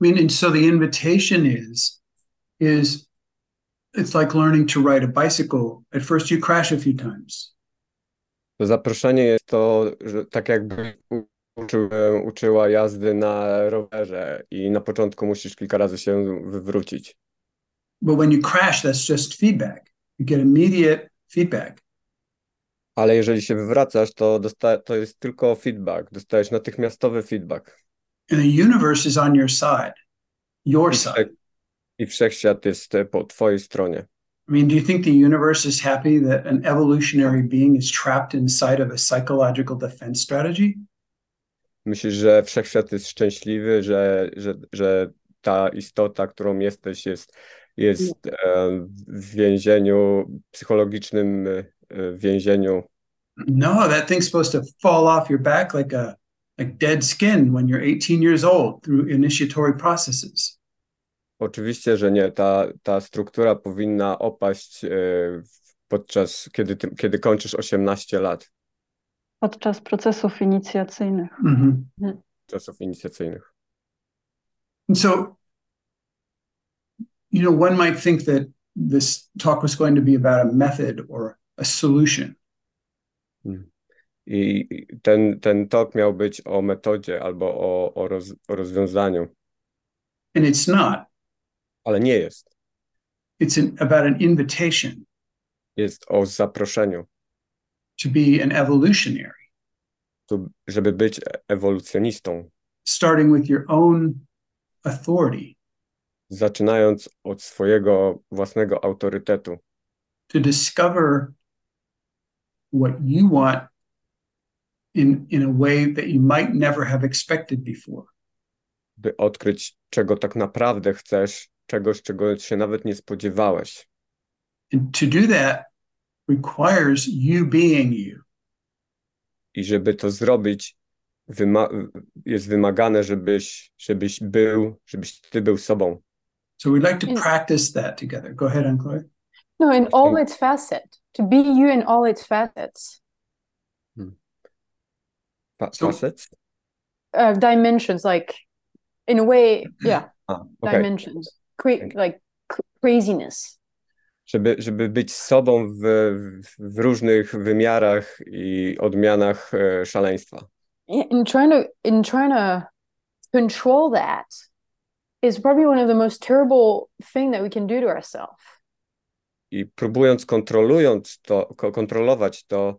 [SPEAKER 1] I mean, and so the invitation is, is it's like learning to ride a bicycle. At first, you crash a few times.
[SPEAKER 2] To zaproszenie jest to, że tak jakby uczyłem, uczyła jazdy na rowerze i na początku musisz kilka razy się wywrócić.
[SPEAKER 1] But when you crash, that's just feedback. You get immediate feedback.
[SPEAKER 2] Ale jeżeli się wywracasz, to, dosta- to jest tylko feedback. Dostajesz natychmiastowy feedback.
[SPEAKER 1] And the universe is on your side, your
[SPEAKER 2] I,
[SPEAKER 1] side.
[SPEAKER 2] I wszechświat jest po twojej stronie.
[SPEAKER 1] I mean, do you think the universe is happy that an evolutionary being is trapped inside of a psychological defense strategy?
[SPEAKER 2] Myślisz, że wszechświat jest szczęśliwy, że, że, że ta istota, którą jesteś, jest, jest e, w więzieniu, psychologicznym e, więzieniu.
[SPEAKER 1] No, that thing's supposed to fall off your back like a like dead skin when you're 18 years old through initiatory processes.
[SPEAKER 2] Oczywiście, że nie. Ta, ta struktura powinna opaść e, podczas, kiedy, ty, kiedy kończysz 18 lat
[SPEAKER 10] Podczas procesów inicjacyjnych.
[SPEAKER 1] Mhm.
[SPEAKER 2] czasów inicjacyjnych.
[SPEAKER 1] And so, you know, one might think that this talk was going to be about a method or a solution.
[SPEAKER 2] I i ten, ten tok miał być o metodzie albo o, o, roz, o rozwiązaniu,
[SPEAKER 1] And it's not.
[SPEAKER 2] ale nie jest.
[SPEAKER 1] It's an, about an invitation
[SPEAKER 2] Jest o zaproszeniu,
[SPEAKER 1] to be an evolutionary,
[SPEAKER 2] tu, żeby być ewolucjonistą,
[SPEAKER 1] starting with your own authority
[SPEAKER 2] zaczynając od swojego własnego autorytetu.
[SPEAKER 1] To discover what you want in, in a way that you might never have expected before.
[SPEAKER 2] By odkryć, czego tak naprawdę chcesz, czegoś, czego się nawet nie spodziewałeś.
[SPEAKER 1] And to do that requires you being you.
[SPEAKER 2] I żeby to zrobić, wyma jest wymagane, żebyś, żebyś był, żebyś ty był sobą.
[SPEAKER 1] So we'd like to
[SPEAKER 3] In-
[SPEAKER 1] practice that together. Go ahead, Anne
[SPEAKER 3] No, in all its facets. To be you in all its facets.
[SPEAKER 2] Fa
[SPEAKER 1] So-
[SPEAKER 2] facets?
[SPEAKER 3] Uh, dimensions, like in a way, yeah,
[SPEAKER 2] A, okej.
[SPEAKER 3] dimensions. Cra- like craziness.
[SPEAKER 2] Żeby, żeby być sobą w, w, różnych wymiarach i odmianach e, szaleństwa.
[SPEAKER 3] In trying to in trying to control that is probably one of the most terrible thing that we can do to ourselves.
[SPEAKER 2] I próbując, kontrolując to, ko- kontrolować to,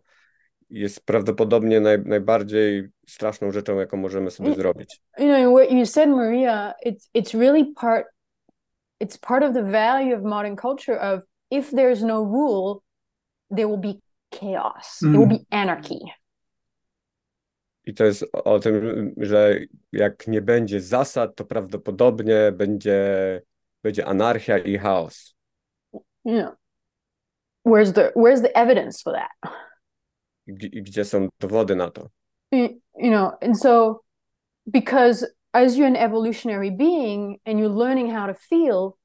[SPEAKER 2] jest prawdopodobnie naj, najbardziej straszną rzeczą, jaką możemy sobie
[SPEAKER 3] Mm.
[SPEAKER 2] zrobić.
[SPEAKER 3] You know, what you said, Maria, it's it's really part it's part of the value of modern culture of if there's no rule, there will be chaos. There will
[SPEAKER 1] Mm.
[SPEAKER 3] be anarchy.
[SPEAKER 2] I to jest o tym, że jak nie będzie zasad, to prawdopodobnie będzie, będzie anarchia i chaos.
[SPEAKER 3] You know. Where's the where's the evidence for that?
[SPEAKER 2] G- gdzie są dowody na to?
[SPEAKER 3] you, you know and so because as you're an evolutionary being and you're learning how to feel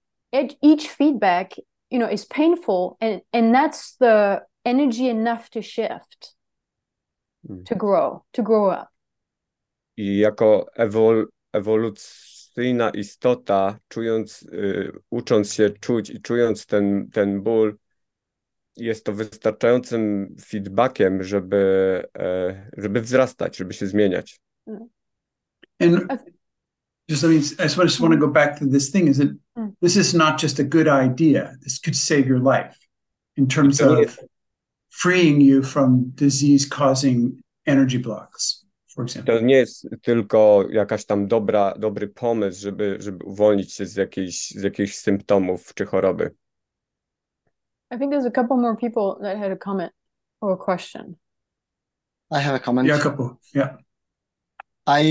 [SPEAKER 3] each feedback you know is painful and and that's the energy enough to shift
[SPEAKER 2] Mm.
[SPEAKER 3] to grow to grow up
[SPEAKER 2] I jako ewol, ewolucyjna istota, czując, y, ucząc się czuć i czując ten, ten ból, jest to wystarczającym feedbackiem, żeby, e, żeby wzrastać, żeby się zmieniać.
[SPEAKER 1] And
[SPEAKER 3] Okay.
[SPEAKER 1] Just let me, I just want- just want to go back to this thing is that
[SPEAKER 3] Mm.
[SPEAKER 1] this is not just a good idea. This could save your life in terms
[SPEAKER 2] To nie-
[SPEAKER 1] of freeing you from disease causing energy blocks, for example.
[SPEAKER 2] To nie jest tylko jakaś tam dobra, dobry pomysł, żeby, żeby uwolnić się z jakiejś, z jakichś symptomów czy choroby.
[SPEAKER 3] i think there's a couple more people that had a comment or a question
[SPEAKER 5] I have a comment.
[SPEAKER 1] Yeah, a couple. Yeah.
[SPEAKER 5] I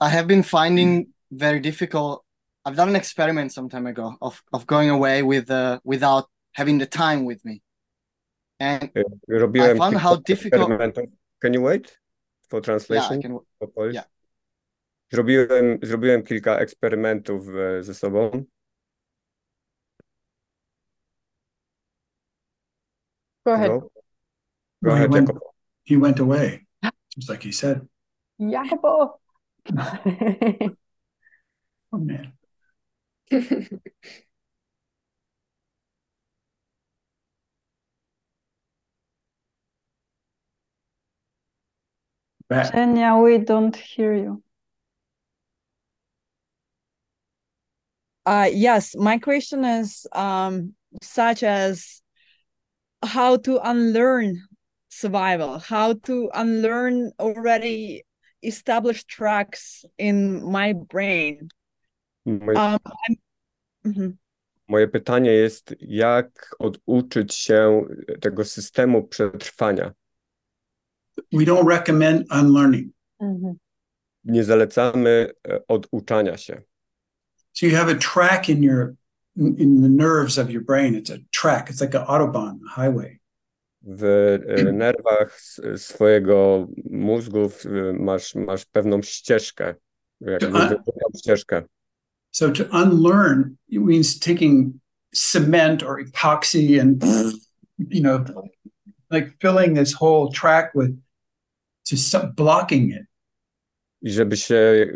[SPEAKER 5] I have been finding very difficult. I've done an experiment some time ago of of going away with uh, without having the time with me, and
[SPEAKER 2] Y, Robiłem
[SPEAKER 5] I found how difficult-
[SPEAKER 2] Can you wait for translation?
[SPEAKER 5] yeah,
[SPEAKER 2] translation?
[SPEAKER 5] I can.
[SPEAKER 2] Po
[SPEAKER 5] yeah.
[SPEAKER 2] Zrobiłem, zrobiłem kilka eksperymentów ze sobą.
[SPEAKER 3] go ahead
[SPEAKER 2] Go, go
[SPEAKER 1] Well, he,
[SPEAKER 2] ahead,
[SPEAKER 1] went,
[SPEAKER 2] Jakob.
[SPEAKER 1] he went away, just like he said.
[SPEAKER 3] Jacopo.
[SPEAKER 1] Oh, man. Back.
[SPEAKER 10] Kenya, we don't hear you.
[SPEAKER 9] Uh, yes, my question is um, such as how to unlearn survival, how to unlearn already established tracks in my brain.
[SPEAKER 2] Moje,
[SPEAKER 9] Um, Mhm.
[SPEAKER 2] moje pytanie jest, jak oduczyć się tego systemu przetrwania?
[SPEAKER 1] We don't recommend unlearning.
[SPEAKER 3] Mhm.
[SPEAKER 2] Nie zalecamy e, oduczania się.
[SPEAKER 1] So you have a track in your in, the nerves of your brain. It's a track. It's like an autobahn, a highway.
[SPEAKER 2] W e, nerwach swojego mózgu masz, masz pewną ścieżkę, jakby ścieżkę.
[SPEAKER 1] So to unlearn it means taking cement or epoxy and you know, like filling this whole track with just some, blocking it.
[SPEAKER 2] I żeby się,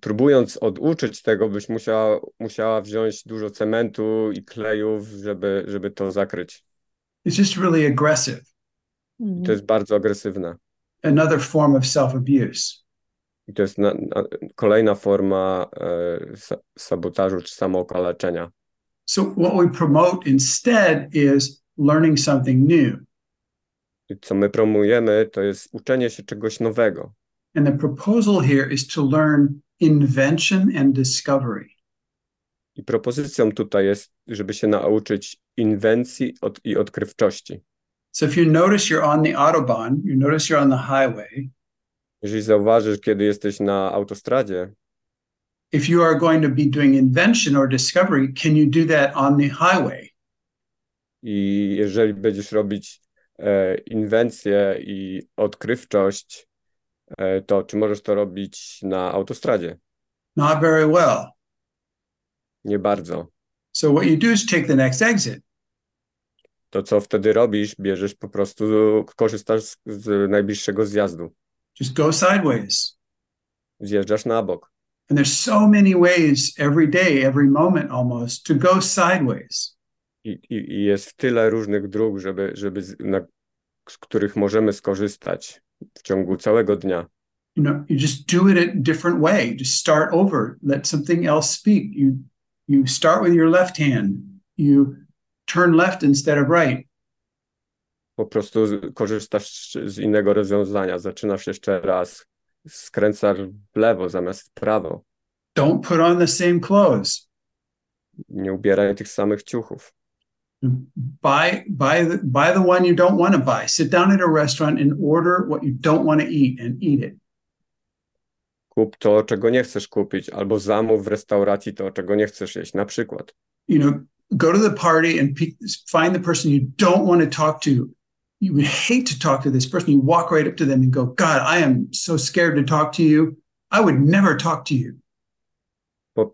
[SPEAKER 2] próbując oduczyć tego, byś musiała, musiała wziąć dużo cementu i klejów, żeby, żeby to zakryć.
[SPEAKER 1] It's just really aggressive.
[SPEAKER 2] To jest bardzo agresywne.
[SPEAKER 1] Another form of self-abuse.
[SPEAKER 2] I to jest na, na, kolejna forma e, sa, sabotażu czy samookaleczenia.
[SPEAKER 1] So what we promote instead is learning something new.
[SPEAKER 2] I co my promujemy, to jest uczenie się czegoś nowego.
[SPEAKER 1] And the proposal here is to learn invention and discovery.
[SPEAKER 2] I propozycją tutaj jest, żeby się nauczyć inwencji od, i odkrywczości.
[SPEAKER 1] So if you notice you're on the autobahn, you notice you're on the highway.
[SPEAKER 2] Jeżeli zauważysz, kiedy jesteś na autostradzie,
[SPEAKER 1] if you are going to be doing invention or discovery, can you do that on the highway?
[SPEAKER 2] I jeżeli będziesz robić e, inwencję i odkrywczość, e, to czy możesz to robić na autostradzie?
[SPEAKER 1] Not very well.
[SPEAKER 2] Nie bardzo.
[SPEAKER 1] So what you do is take the next exit.
[SPEAKER 2] To co wtedy robisz? Bierzesz po prostu, korzystasz z, z najbliższego zjazdu.
[SPEAKER 1] Just go sideways.
[SPEAKER 2] Zjeżdżasz na bok.
[SPEAKER 1] And there's so many ways every day, every moment almost to go sideways.
[SPEAKER 2] I, i, i jest tyle różnych dróg, żeby, żeby na, z których możemy skorzystać w ciągu całego dnia.
[SPEAKER 1] You know, you just do it a different way. Just start over. Let something else speak. You you start with your left hand. You turn left instead of right.
[SPEAKER 2] Po prostu korzystasz z innego rozwiązania. Zaczynasz jeszcze raz. Skręcasz w lewo zamiast w prawo.
[SPEAKER 1] Don't put on the same clothes.
[SPEAKER 2] Nie ubieraj tych samych ciuchów.
[SPEAKER 1] Buy buy the buy the one you don't want to buy. Sit down at a restaurant and order what you don't want to eat and eat it.
[SPEAKER 2] Kup to, czego nie chcesz kupić, albo zamów w restauracji to, czego nie chcesz jeść. Na przykład.
[SPEAKER 1] You know, go to the party and find the person you don't want to talk to. You would hate to talk to this person. You walk right up to them and go, God, I am so scared to talk to you. I would never talk to you.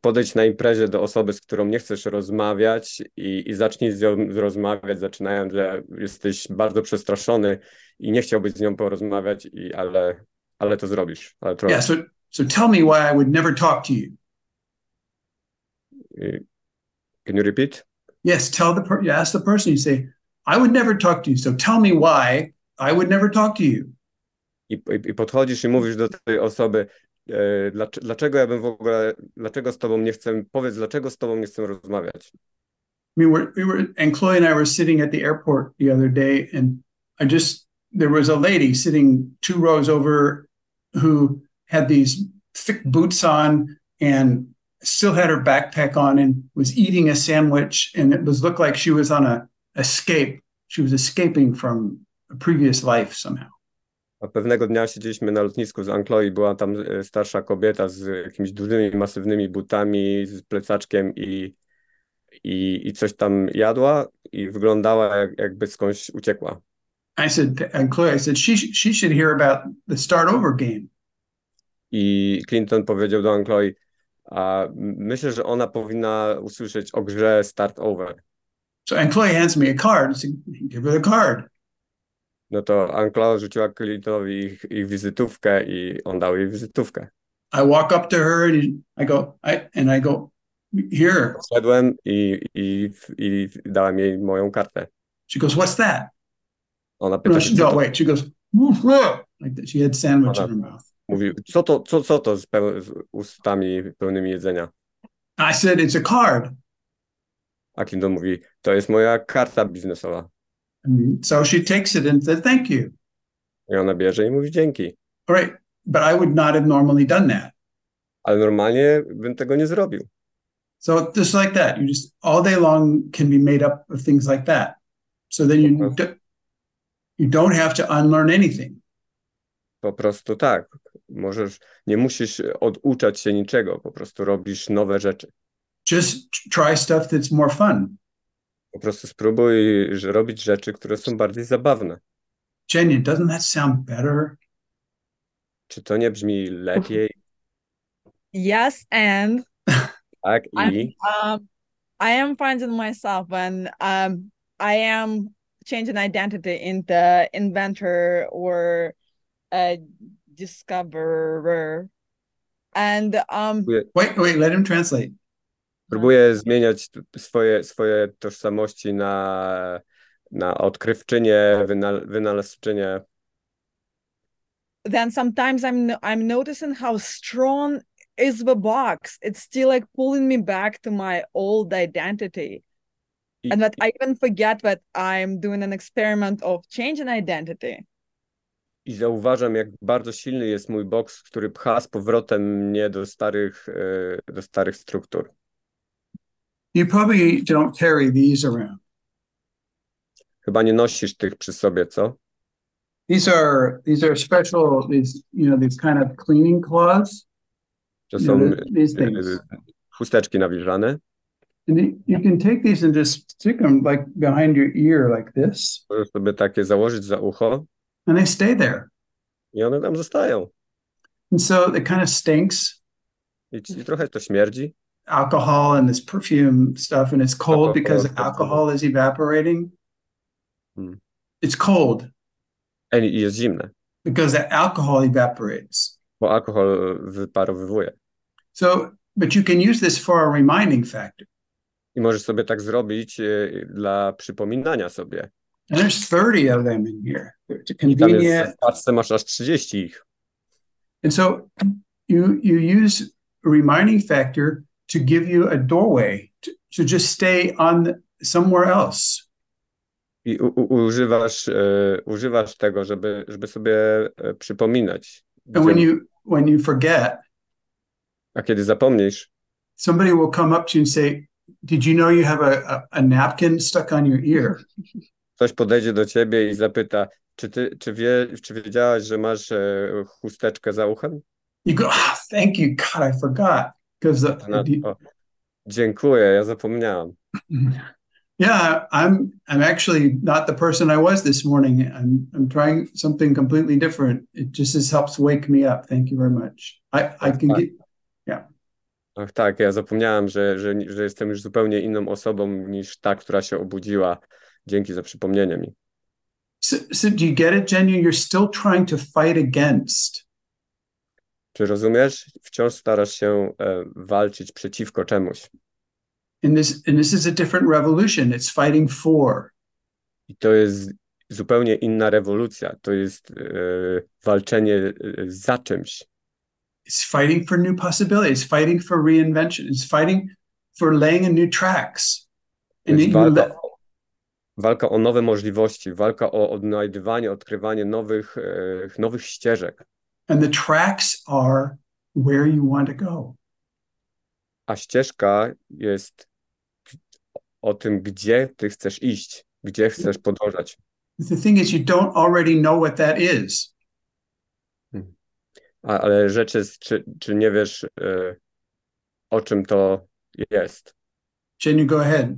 [SPEAKER 2] Podejdź na imprezie do osoby, z którą nie chcesz rozmawiać i, i zacznij z nią rozmawiać, zaczynając, że jesteś bardzo przestraszony i nie chciałbyś z nią porozmawiać, i, ale, ale to zrobisz. Ale trochę.
[SPEAKER 1] Yeah, so, so tell me why I would never talk to you.
[SPEAKER 2] Can you repeat?
[SPEAKER 1] Yes, tell the per- you ask the person, you say, I would never talk to you. So tell me why I would never talk to you.
[SPEAKER 2] I, i, podchodzisz i mówisz do tej osoby, e, dlaczego, dlaczego ja bym w ogóle, dlaczego z tobą nie chcę, powiedz, dlaczego z tobą nie chcę rozmawiać.
[SPEAKER 1] I mean, we're, we were, and Chloe and I were sitting at the airport the other day, and I just, there was a lady sitting two rows over who had these thick boots on and still had her backpack on and was eating a sandwich. And it was looked like she was on a escape. She was escaping from a previous life somehow.
[SPEAKER 2] A pewnego dnia siedzieliśmy na lotnisku z Anklo i była tam e, starsza kobieta z jakimiś dużymi, masywnymi butami, z plecaczkiem i, i, i coś tam jadła i wyglądała jak, jakby skądś uciekła.
[SPEAKER 1] I said, and Chloe, I said, she, she should hear about the start over game.
[SPEAKER 2] I Clinton powiedział do Ankloi, a myślę, że ona powinna usłyszeć o grze Start Over.
[SPEAKER 1] So Ankloy hands me a card and said, give her the card.
[SPEAKER 2] No to Anklo rzuciła Clintonowi ich, ich wizytówkę i on dał jej wizytówkę.
[SPEAKER 1] I walk up to her and I go, I, and I go, here.
[SPEAKER 2] Szedłem i, i, i dałem jej moją kartę.
[SPEAKER 1] She goes, what's that?
[SPEAKER 2] Ona pyta
[SPEAKER 1] No, she, no wait, she goes, like that. She had sandwich in her mouth.
[SPEAKER 2] mówi, co to, co, co to z, peł, z ustami pełnymi jedzenia?
[SPEAKER 1] I said, it's a card.
[SPEAKER 2] A Clinton mówi, to jest moja karta biznesowa.
[SPEAKER 1] And so she takes it and said, thank you.
[SPEAKER 2] I ona bierze i mówi dzięki.
[SPEAKER 1] All right. But I would not have normally done that.
[SPEAKER 2] Ale normalnie bym tego nie zrobił.
[SPEAKER 1] So just like that, you just all day long can be made up of things like that. So then you do, you don't have to unlearn anything.
[SPEAKER 2] Po prostu tak. Możesz, nie musisz oduczać się niczego, po prostu robisz nowe rzeczy.
[SPEAKER 1] Just try stuff that's more fun.
[SPEAKER 2] Po prostu spróbuj że robić rzeczy, które są bardziej zabawne.
[SPEAKER 1] Jenny, doesn't that sound better?
[SPEAKER 2] Czy to nie brzmi lepiej?
[SPEAKER 9] Yes, and
[SPEAKER 2] Tak,
[SPEAKER 9] I'm,
[SPEAKER 2] i
[SPEAKER 9] um, I am finding myself when um, I am changing identity into inventor or a discoverer. And um,
[SPEAKER 1] Wait, wait, let him translate.
[SPEAKER 2] Próbuję zmieniać swoje, swoje tożsamości na, na odkrywczynię, wynal, wynalazczynię.
[SPEAKER 9] then sometimes I'm I'm noticing how strong is the box. It's still like pulling me back to my old identity.
[SPEAKER 2] I-
[SPEAKER 9] And that I even forget that I'm doing an experiment of changing identity.
[SPEAKER 2] I zauważam, jak bardzo silny jest mój boks, który pcha z powrotem mnie do starych, e, do starych struktur.
[SPEAKER 1] You probably don't carry these around.
[SPEAKER 2] Chyba nie nosisz tych przy sobie, co?
[SPEAKER 1] These are these are special these you know these kind of cleaning cloths.
[SPEAKER 2] To
[SPEAKER 1] You
[SPEAKER 2] są
[SPEAKER 1] know, these things.
[SPEAKER 2] chusteczki nawilżane.
[SPEAKER 1] And you can take these and just stick them like behind your ear like this,
[SPEAKER 2] Możesz sobie takie założyć za ucho
[SPEAKER 1] and they stay there.
[SPEAKER 2] i one tam zostają.
[SPEAKER 1] And so it kind of stinks
[SPEAKER 2] I, i trochę to śmierdzi.
[SPEAKER 1] Alcohol and this perfume stuff, and it's cold because alcohol is evaporating.
[SPEAKER 2] Hmm.
[SPEAKER 1] It's cold
[SPEAKER 2] Ej, jest zimne,
[SPEAKER 1] because the alcohol evaporates.
[SPEAKER 2] bo alkohol wyparowywuje.
[SPEAKER 1] So, but you can use this for a reminding factor.
[SPEAKER 2] I możesz sobie tak zrobić e, dla przypominania sobie.
[SPEAKER 1] And there's 30 of them in here. It's
[SPEAKER 2] I tam jest
[SPEAKER 1] convenient.
[SPEAKER 2] w paczce masz aż 30 ich.
[SPEAKER 1] And so you you use reminding factor to give you a doorway to, to just stay on somewhere else.
[SPEAKER 2] I u, u, używasz, e, używasz tego, żeby, żeby sobie e, przypominać.
[SPEAKER 1] And when
[SPEAKER 2] Gdzie-
[SPEAKER 1] you when you forget,
[SPEAKER 2] a kiedy zapomnisz,
[SPEAKER 1] somebody will come up to you and say, "Did you know you have a, a, a napkin stuck on your ear?"
[SPEAKER 2] ktoś podejdzie do ciebie i zapyta, czy ty, czy wie, czy wiedziałaś, że masz e, chusteczkę za uchem?
[SPEAKER 1] You go, "Ah, "Thank you, God, I forgot." Because
[SPEAKER 2] dziękuję, ja zapomniałam.
[SPEAKER 1] yeah, I'm I'm actually not the person I was this morning. I'm I'm trying something completely different. It just just helps wake me up. Thank you very much. I I can get
[SPEAKER 2] Ach tak, ja zapomniałam, że, że, że jestem już zupełnie inną osobą niż ta, która się obudziła. Dzięki za przypomnienie mi.
[SPEAKER 1] So, so do you get it, Jenny? You're still trying to fight against.
[SPEAKER 2] Czy rozumiesz? Wciąż starasz się e, walczyć przeciwko czemuś.
[SPEAKER 1] And this and this is a different revolution. It's fighting for.
[SPEAKER 2] I to jest zupełnie inna rewolucja. To jest e, walczenie e, za czymś.
[SPEAKER 1] It's fighting for new possibilities. It's fighting for reinvention. It's fighting for laying a new tracks. And you
[SPEAKER 2] walka, o- walka o nowe możliwości, walka o odnajdywanie, odkrywanie nowych, e, nowych ścieżek.
[SPEAKER 1] And the tracks are where you want to go.
[SPEAKER 2] A ścieżka jest o tym, gdzie ty chcesz iść, gdzie chcesz podążać.
[SPEAKER 1] The thing is, you don't already know what that is.
[SPEAKER 2] A, ale rzecz jest, czy, czy nie wiesz, e, o czym to jest.
[SPEAKER 1] Jenny, go ahead.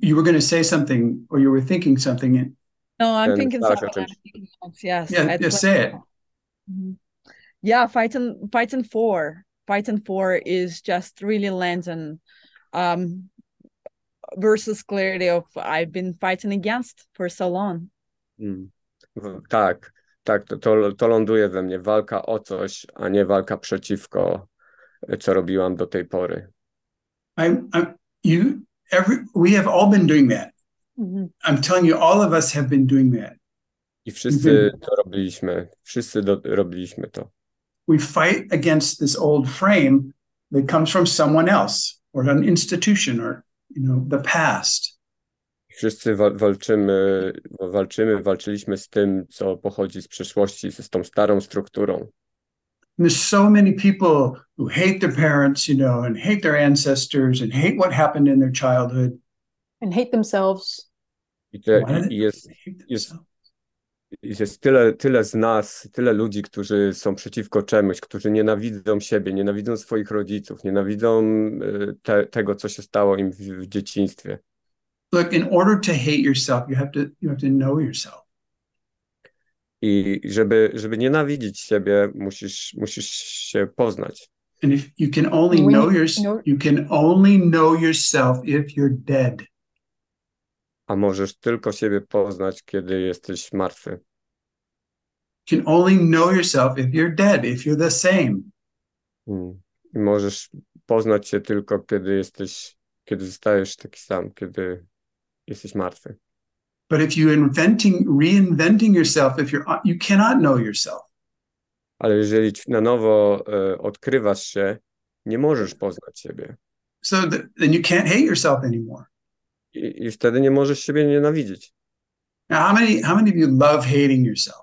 [SPEAKER 1] You were going to say something, or you were thinking something. And-
[SPEAKER 9] No, I'm
[SPEAKER 2] Ten
[SPEAKER 9] thinking
[SPEAKER 2] Sasha
[SPEAKER 9] something.
[SPEAKER 2] czymś.
[SPEAKER 9] I'm taking notes, Yes.
[SPEAKER 1] Yeah,
[SPEAKER 9] I'd
[SPEAKER 1] yeah, say it.
[SPEAKER 9] Mhm. Yeah, fighting fighting for fighting for is just really landing um versus clarity of I've been fighting against for so long.
[SPEAKER 2] Mm. Tak, tak, to, to, to ląduje we mnie. Walka o coś, a nie walka przeciwko, co robiłam do tej pory.
[SPEAKER 1] I'm, I'm, you, every, we have all been doing that.
[SPEAKER 3] Mhm.
[SPEAKER 1] I'm telling you, all of us have been doing that.
[SPEAKER 2] I wszyscy to robiliśmy, wszyscy do, robiliśmy to.
[SPEAKER 1] We fight against this old frame that comes from someone else or an institution or, you know, the past.
[SPEAKER 2] Wszyscy wa walczymy, walczymy, walczyliśmy z tym, co pochodzi z przeszłości, z tą starą strukturą.
[SPEAKER 1] And there's so many people who hate their parents, you know, and hate their ancestors and hate what happened in their childhood.
[SPEAKER 3] And hate themselves.
[SPEAKER 2] I, te,
[SPEAKER 1] Why do
[SPEAKER 2] i
[SPEAKER 1] they
[SPEAKER 2] jest,
[SPEAKER 1] hate
[SPEAKER 2] jest,
[SPEAKER 1] themselves?
[SPEAKER 2] jest tyle, tyle z nas, tyle ludzi, którzy są przeciwko czemuś, którzy nienawidzą siebie, nienawidzą swoich rodziców, nienawidzą e, te, tego, co się stało im w, w dzieciństwie.
[SPEAKER 1] Look, in order to hate yourself, you have to you have to know yourself.
[SPEAKER 2] I żeby, żeby nienawidzić siebie, musisz, musisz się poznać.
[SPEAKER 1] And if you can only know your you can only know yourself if you're dead.
[SPEAKER 2] A możesz tylko siebie poznać, kiedy jesteś martwy.
[SPEAKER 1] You can only know yourself if you're dead, if you're the same.
[SPEAKER 2] Mm. I możesz poznać się tylko, kiedy jesteś, kiedy zostajesz taki sam, kiedy jesteś martwy.
[SPEAKER 1] But if you inventing reinventing yourself, if you're you cannot know yourself.
[SPEAKER 2] Ale jeżeli na nowo e, odkrywasz się, nie możesz poznać siebie.
[SPEAKER 1] So th- then you can't hate yourself anymore.
[SPEAKER 2] I, I wtedy nie możesz siebie nienawidzić.
[SPEAKER 1] Now, how many how many of you love hating yourself?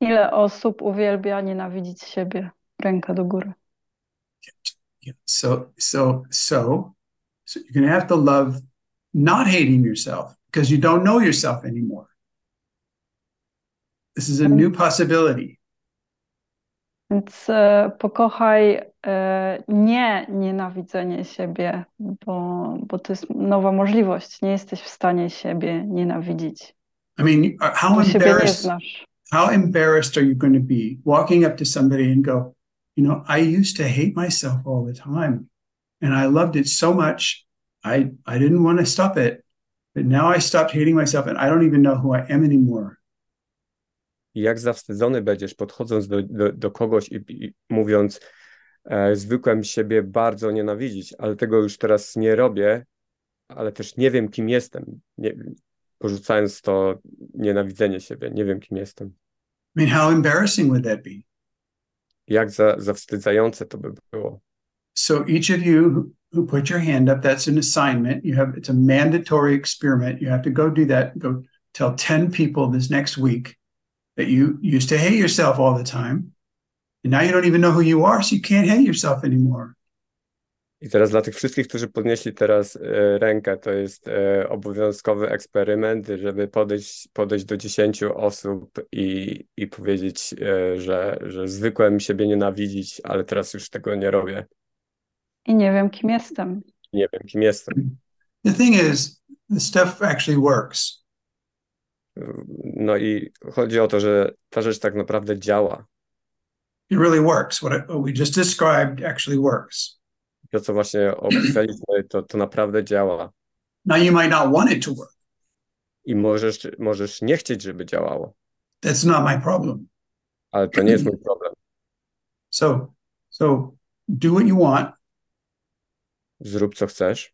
[SPEAKER 10] Ile osób uwielbia nienawidzić siebie? Ręka do góry.
[SPEAKER 1] So, so, so, so you're going to have to love not hating yourself because you don't know yourself anymore. This is a new possibility.
[SPEAKER 10] Więc e, pokochaj e, nie nienawidzenie siebie, bo, bo to jest nowa możliwość. Nie jesteś w stanie siebie nienawidzić.
[SPEAKER 1] I mean, uh, how
[SPEAKER 10] Bo
[SPEAKER 1] embarrassed, how embarrassed are you going to be walking up to somebody and go, you know, I used to hate myself all the time and I loved it so much. I, I didn't want to stop it, but now I stopped hating myself and I don't even know who I am anymore.
[SPEAKER 2] I jak zawstydzony będziesz podchodząc do, do, do kogoś i, i mówiąc, e, zwykłem siebie bardzo nienawidzić, ale tego już teraz nie robię, ale też nie wiem, kim jestem. Nie, porzucając to nienawidzenie siebie, nie wiem, kim jestem.
[SPEAKER 1] I mean, how embarrassing would that be?
[SPEAKER 2] Jak za, zawstydzające to by było.
[SPEAKER 1] So each of you who- put your hand up, that's an assignment. You have it's a mandatory experiment. You have to go do that. Go tell 10 people this next week that you used to hate yourself all the time. And now you don't even know who you are, so you can't hate yourself anymore.
[SPEAKER 2] I teraz dla tych wszystkich, którzy podnieśli teraz e, rękę, to jest e, obowiązkowy eksperyment, żeby podejść, podejść do 10 osób i, i powiedzieć, e, że, że zwykłem siebie nienawidzić, ale teraz już tego nie robię.
[SPEAKER 10] I nie wiem, kim jestem.
[SPEAKER 2] Nie wiem, kim jestem.
[SPEAKER 1] The thing is, the stuff actually works.
[SPEAKER 2] No i chodzi o to, że ta rzecz tak naprawdę działa.
[SPEAKER 1] It really works. What, what we just described actually works.
[SPEAKER 2] To, co właśnie opisaliśmy, to, to naprawdę działa.
[SPEAKER 1] Now you might not want it to work.
[SPEAKER 2] I możesz, możesz nie chcieć, żeby działało,
[SPEAKER 1] That's not my problem.
[SPEAKER 2] ale to nie jest mój problem.
[SPEAKER 1] So, so do what you want
[SPEAKER 2] Zrób co chcesz,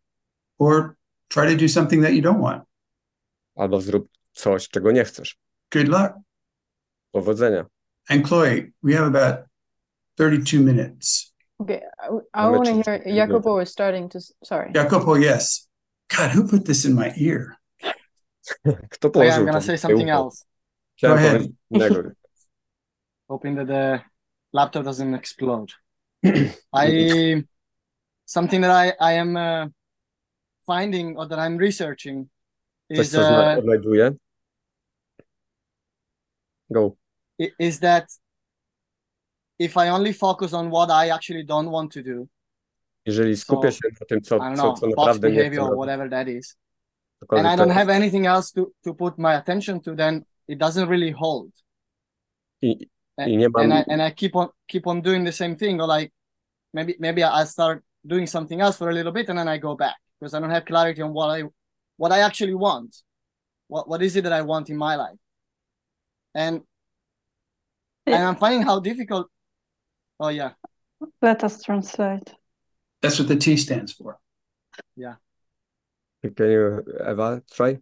[SPEAKER 1] or try to do something that you don't want.
[SPEAKER 2] albo zrób coś, czego nie chcesz.
[SPEAKER 1] Good luck.
[SPEAKER 2] Powodzenia.
[SPEAKER 1] And Chloe, we have about 32 minutes.
[SPEAKER 3] Okay, I, I want to hear.
[SPEAKER 2] is-
[SPEAKER 3] Jacopo is starting to. Sorry.
[SPEAKER 1] Jacopo, yes. God, who put this in my ear?
[SPEAKER 2] Kto
[SPEAKER 5] Oh, yeah, I'm gonna say something
[SPEAKER 2] tyłku?
[SPEAKER 5] else,
[SPEAKER 2] Chciałem
[SPEAKER 1] Go ahead.
[SPEAKER 2] powiedzieć innego.
[SPEAKER 5] hoping that the laptop doesn't explode. I something that I I am uh, finding or that I'm researching
[SPEAKER 2] Coś,
[SPEAKER 5] is
[SPEAKER 2] co zna-
[SPEAKER 5] uh,
[SPEAKER 2] odnajduję. Go.
[SPEAKER 5] is that if I only focus on what I actually don't want to do,
[SPEAKER 2] Jeżeli skupię
[SPEAKER 5] So,
[SPEAKER 2] się na tym, co,
[SPEAKER 5] I don't
[SPEAKER 2] co,
[SPEAKER 5] know,
[SPEAKER 2] co
[SPEAKER 5] box
[SPEAKER 2] naprawdę nie chcę
[SPEAKER 5] behavior or whatever that is, and I don't have anything else to to put my attention to, then it doesn't really hold.
[SPEAKER 2] i,
[SPEAKER 5] And,
[SPEAKER 2] I nie mam-
[SPEAKER 5] and I and I keep on keep on doing the same thing, or like maybe maybe I start doing something else for a little bit, and then I go back because I don't have clarity on what I what I actually want. What what is it that I want in my life? And and I'm finding how difficult. Oh yeah,
[SPEAKER 10] Let us translate.
[SPEAKER 1] That's what the T stands for. Yeah.
[SPEAKER 2] Can you, Ewa, try?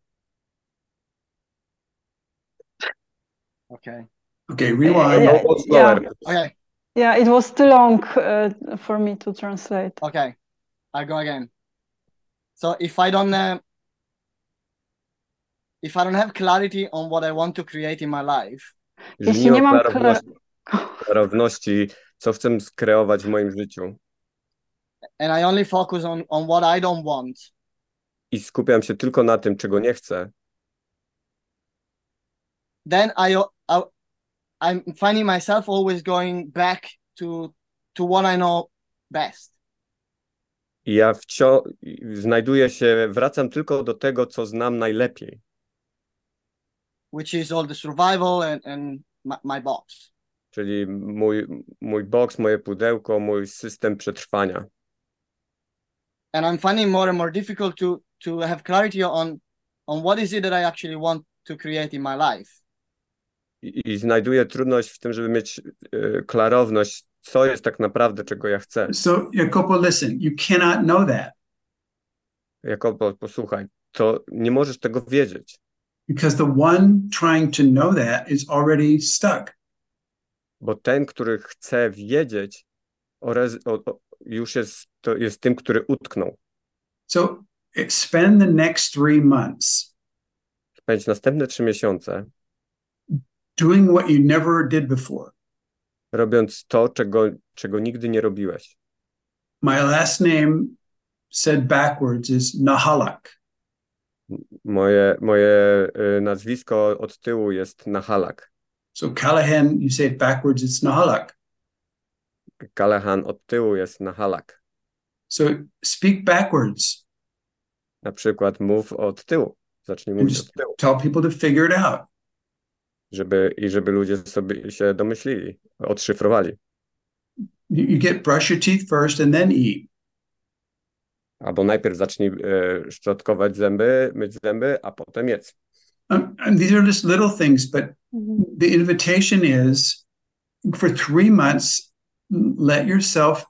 [SPEAKER 5] okay,
[SPEAKER 1] Okay, rewind.
[SPEAKER 10] Yeah.
[SPEAKER 2] Go slower.
[SPEAKER 5] okay,
[SPEAKER 10] Yeah, it was too long uh, for me to translate.
[SPEAKER 5] okay. I go again. So if I don't uh, if I don't have clarity on what I want to create in my life,
[SPEAKER 10] Jeśli nie
[SPEAKER 2] ma
[SPEAKER 10] mam
[SPEAKER 2] klarowności, co chcę skreować w moim życiu.
[SPEAKER 5] and I only focus on on what I don't want,
[SPEAKER 2] i skupiam się tylko na tym, czego nie chcę,
[SPEAKER 5] then I, I I'm finding myself always going back to to what I know best.
[SPEAKER 2] i ja wciąż znajduję się, wracam tylko do tego, co znam najlepiej,
[SPEAKER 5] which is all the survival and, and my, my box.
[SPEAKER 2] czyli mój, mój box, moje pudełko, mój system przetrwania.
[SPEAKER 5] And I'm finding more and more difficult to to have clarity on on what is it that I actually want to create in my life.
[SPEAKER 2] I, i znajduję trudność w tym, żeby mieć e, klarowność, co jest tak naprawdę, czego ja chcę.
[SPEAKER 1] So, Jacopo, listen, you cannot know that
[SPEAKER 2] Jako, po- posłuchaj, to nie możesz tego wiedzieć,
[SPEAKER 1] because the one trying to know that is already stuck.
[SPEAKER 2] bo ten, który chce wiedzieć, oraz, o, o, już jest, to jest tym, który utknął.
[SPEAKER 1] So, spend the next three months
[SPEAKER 2] Spędź następne trzy miesiące
[SPEAKER 1] doing what you never did before.
[SPEAKER 2] robiąc to, czego, czego nigdy nie robiłeś.
[SPEAKER 1] My last name said backwards is Nahalak.
[SPEAKER 2] Moje, moje y, nazwisko od tyłu jest Nahalak.
[SPEAKER 1] So Callahan, you say it backwards, it's Nahalak.
[SPEAKER 2] Callahan od tyłu jest Nahalak.
[SPEAKER 1] So speak backwards.
[SPEAKER 2] Na przykład mów od tyłu. Zacznij mówić od tyłu.
[SPEAKER 1] tell people to figure it out.
[SPEAKER 2] Żeby, I żeby ludzie sobie się domyślili, odszyfrowali.
[SPEAKER 1] You, you get brush your teeth first and then eat.
[SPEAKER 2] Albo najpierw zacznij e, szczotkować zęby, myć zęby, a potem jedz.
[SPEAKER 1] Um, and these are just little things, but the invitation is for three months, let yourself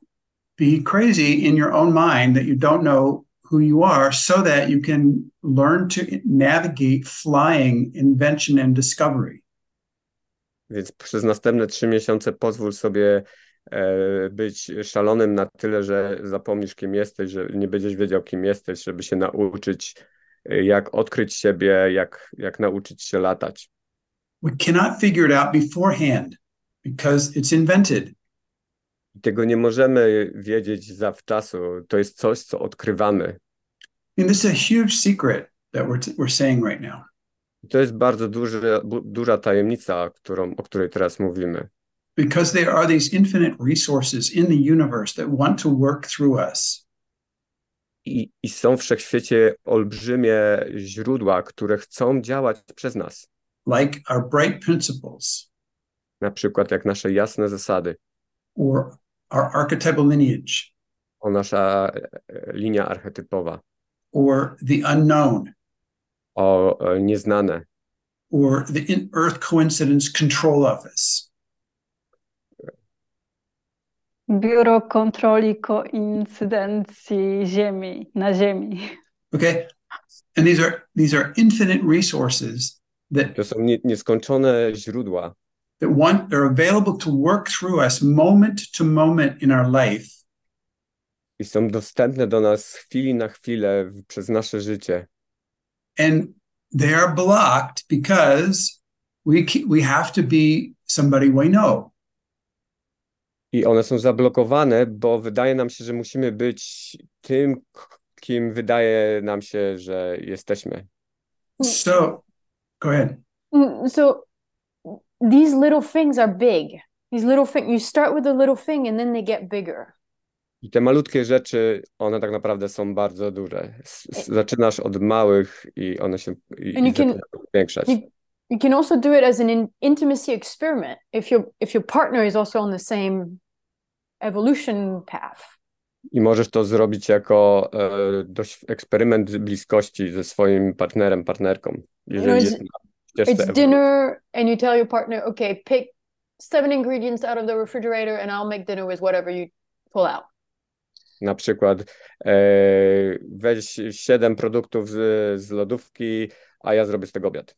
[SPEAKER 1] be crazy in your own mind that you don't know who you are so that you can learn to navigate flying invention and discovery.
[SPEAKER 2] Więc przez następne trzy miesiące pozwól sobie być szalonym na tyle, że zapomnisz, kim jesteś, że nie będziesz wiedział, kim jesteś, żeby się nauczyć, e, jak odkryć siebie, jak, jak nauczyć się latać.
[SPEAKER 1] We cannot figure it out beforehand because it's invented.
[SPEAKER 2] Tego nie możemy wiedzieć zawczasu. To jest coś, co odkrywamy.
[SPEAKER 1] And this is a huge secret that we're, we're saying right now.
[SPEAKER 2] I to jest bardzo duży, duża tajemnica, którą, o której teraz mówimy.
[SPEAKER 1] Because there are these infinite resources in the universe that want to work through us.
[SPEAKER 2] I, I są w wszechświecie olbrzymie źródła, które chcą działać przez nas.
[SPEAKER 1] like our bright principles.
[SPEAKER 2] Na przykład jak nasze jasne zasady,
[SPEAKER 1] or our archetypal lineage.
[SPEAKER 2] O nasza e, e, linia archetypowa,
[SPEAKER 1] or the unknown.
[SPEAKER 2] O e, nieznane,
[SPEAKER 1] or the in earth coincidence control office
[SPEAKER 10] Biuro Kontroli Koincydencji Ziemi na Ziemi.
[SPEAKER 1] okay and these are these are infinite resources that
[SPEAKER 2] to są nie, nieskończone źródła,
[SPEAKER 1] that want are available to work through us moment to moment in our life
[SPEAKER 2] i są dostępne do nas z chwili na chwilę w, przez nasze życie.
[SPEAKER 1] and they are blocked because we we have to be somebody we know
[SPEAKER 2] I one są zablokowane, bo wydaje nam się, że musimy być tym, kim wydaje nam się, że jesteśmy.
[SPEAKER 1] so go ahead
[SPEAKER 3] Mm, So these little things are big. These little things, you start with a little thing and then they get bigger.
[SPEAKER 2] I te malutkie rzeczy, one tak naprawdę są bardzo duże. S- s- Zaczynasz od małych i one się i,
[SPEAKER 3] And
[SPEAKER 2] i
[SPEAKER 3] you can-
[SPEAKER 2] zwiększać.
[SPEAKER 3] You, you can also do it as an in, intimacy experiment if your if your partner is also on the same evolution path.
[SPEAKER 2] I możesz to zrobić jako e, dość eksperyment bliskości ze swoim partnerem, partnerką. Jeżeli
[SPEAKER 3] it's-
[SPEAKER 2] jest na ścieżce
[SPEAKER 3] It's
[SPEAKER 2] ewolucji.
[SPEAKER 3] dinner and you tell your partner, okay, pick seven ingredients out of the refrigerator and I'll make dinner with whatever you pull out.
[SPEAKER 2] Na przykład e, weź siedem produktów z, z lodówki, a ja zrobię z tego obiad.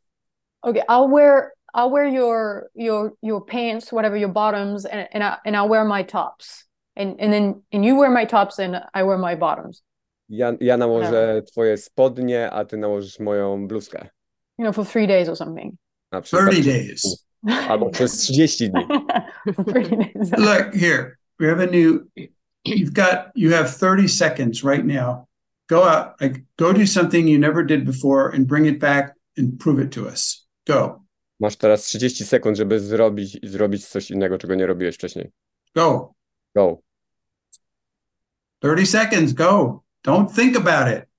[SPEAKER 3] Okay, I'll wear I'll wear your your your pants, whatever your bottoms, and and I and I'll wear my tops, and and then and you wear my tops and I wear my bottoms.
[SPEAKER 2] Ja, ja nałożę twoje spodnie, a ty nałożysz moją bluzkę.
[SPEAKER 3] You know, for three days or something.
[SPEAKER 2] Na przykład.
[SPEAKER 1] 30 days
[SPEAKER 2] Albo przez 30 dni.
[SPEAKER 3] For 30 days.
[SPEAKER 1] look here we have a new you've got you have 30 seconds right now go out like go do something you never did before and bring it back and prove it to us go
[SPEAKER 2] Masz teraz 30 sekund, żeby zrobić zrobić coś innego, czego nie robiłeś wcześniej.
[SPEAKER 1] go
[SPEAKER 2] Go.
[SPEAKER 1] 30 seconds go don't think about it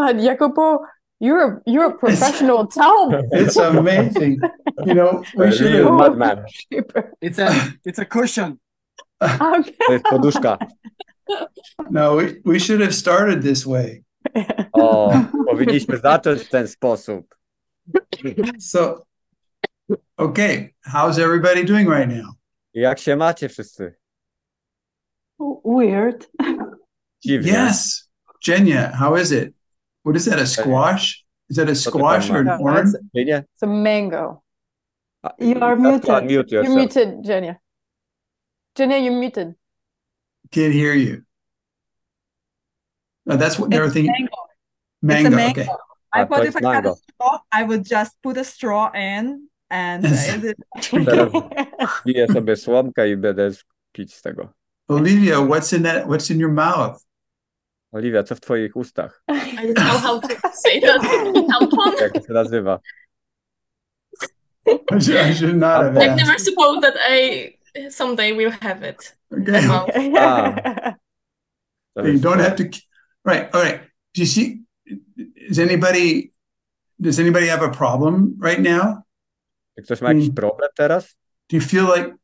[SPEAKER 3] God, Jacopo, you're a, you're a professional towel.
[SPEAKER 1] it's amazing you know we should
[SPEAKER 2] Real
[SPEAKER 1] have
[SPEAKER 2] madman.
[SPEAKER 5] It's a it's a cushion.
[SPEAKER 3] Okay.
[SPEAKER 2] To jest poduszka.
[SPEAKER 1] No, we, we should have started this way.
[SPEAKER 2] O, oh, powinniśmy zacząć w ten sposób.
[SPEAKER 1] So, okay, how's everybody doing right now?
[SPEAKER 2] Jak się macie wszyscy?
[SPEAKER 10] Weird.
[SPEAKER 2] Dziwnie.
[SPEAKER 1] Yes, Jenya, how is it? What is that? A squash? Is that a squash or an
[SPEAKER 3] No,
[SPEAKER 1] orange?
[SPEAKER 3] it's,
[SPEAKER 2] Nie, nie.
[SPEAKER 3] it's a mango.
[SPEAKER 10] You are
[SPEAKER 2] you
[SPEAKER 10] muted.
[SPEAKER 2] unmute
[SPEAKER 3] You're muted, Jenya. Jenya, you're muted.
[SPEAKER 1] Can't hear you. No, that's what
[SPEAKER 9] It's
[SPEAKER 1] everything.
[SPEAKER 9] mango.
[SPEAKER 1] Mango.
[SPEAKER 9] It's a mango.
[SPEAKER 1] Okay.
[SPEAKER 9] I
[SPEAKER 2] A,
[SPEAKER 9] thought if
[SPEAKER 2] jest
[SPEAKER 9] I had a straw, I would just put a straw in and uh, is it
[SPEAKER 2] sobie słomkę i będę pić z tego.
[SPEAKER 1] Olivia, what's in that? What's in your mouth?
[SPEAKER 2] Oliwia, co w twoich ustach?
[SPEAKER 8] I don't know how to say that in tampon.
[SPEAKER 2] Jak to się nazywa?
[SPEAKER 1] I should not have
[SPEAKER 2] I've
[SPEAKER 8] I've
[SPEAKER 1] asked.
[SPEAKER 8] never supposed that I someday will have it.
[SPEAKER 1] Okay.
[SPEAKER 8] Wow.
[SPEAKER 2] Ah. To
[SPEAKER 1] You don't have to. Right. All right. Do you see? Is anybody? Does anybody have a problem right now?
[SPEAKER 2] Czy ktoś ma jakiś
[SPEAKER 1] Mm.
[SPEAKER 2] problem teraz?
[SPEAKER 1] Do you feel like?